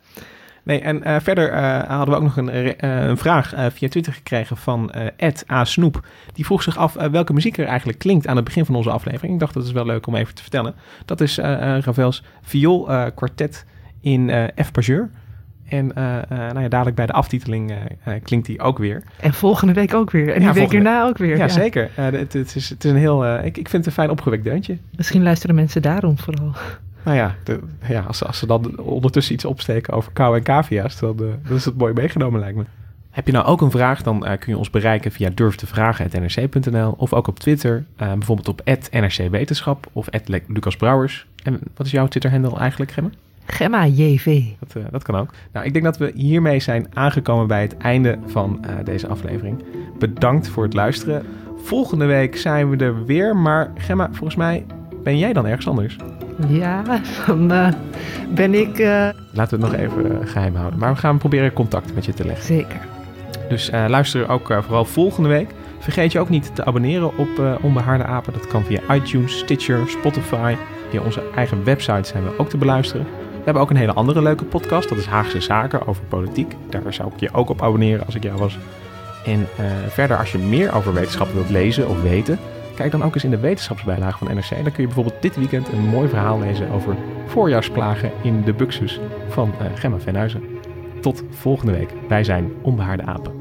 Speaker 1: Nee, en uh, verder uh, hadden we ook nog een, uh, een vraag via Twitter gekregen van Ed A. Snoep. Die vroeg zich af welke muziek er eigenlijk klinkt aan het begin van onze aflevering. Ik dacht dat is wel leuk om even te vertellen. Dat is Ravels vioolkwartet in F majeur. En nou ja, dadelijk bij de aftiteling klinkt die ook weer.
Speaker 2: En volgende week ook weer. En die
Speaker 1: Ja,
Speaker 2: week erna ook weer.
Speaker 1: Ja, zeker. Het, het, is, het is een heel. ik, ik vind het een fijn opgewekt deuntje.
Speaker 2: Misschien luisteren mensen daarom vooral.
Speaker 1: Nou ja, de, ja als, ze- als ze dan ondertussen iets opsteken over kou en cavia's, dan, eh, dan is het mooi meegenomen lijkt me. Heb je nou ook een vraag, dan eh, kun je ons bereiken via durftevragen.nrc.nl of ook op Twitter, eh, bijvoorbeeld op @nrcwetenschap of Lucas Brouwers. En wat is jouw Twitter-handle eigenlijk, Gemma?
Speaker 2: Gemma JV.
Speaker 1: Dat, eh, dat kan ook. Nou, ik denk dat we hiermee zijn aangekomen bij het einde van eh, deze aflevering. Bedankt voor het luisteren. Volgende week zijn we er weer, maar Gemma, volgens mij ben jij dan ergens anders.
Speaker 2: Ja, dan eh, ben ik
Speaker 1: Laten we het nog even eh, geheim houden. Maar we gaan proberen contact met je te leggen.
Speaker 2: zeker.
Speaker 1: Dus luister ook vooral volgende week. Vergeet je ook niet te abonneren op eh Onbehaarde Apen. Dat kan via iTunes, Stitcher, Spotify. Via onze eigen website zijn we ook te beluisteren. We hebben ook een hele andere leuke podcast. Dat is Haagse Zaken over politiek. Daar zou ik je ook op abonneren als ik jou was. En eh, verder, als je meer over wetenschap wilt lezen of weten... Kijk dan ook eens in de wetenschapsbijlage van NRC. Dan kun je bijvoorbeeld dit weekend een mooi verhaal lezen over voorjaarsplagen in de Buxus van eh, Gemma Venhuizen. Tot volgende week. Wij zijn Onbehaarde Apen.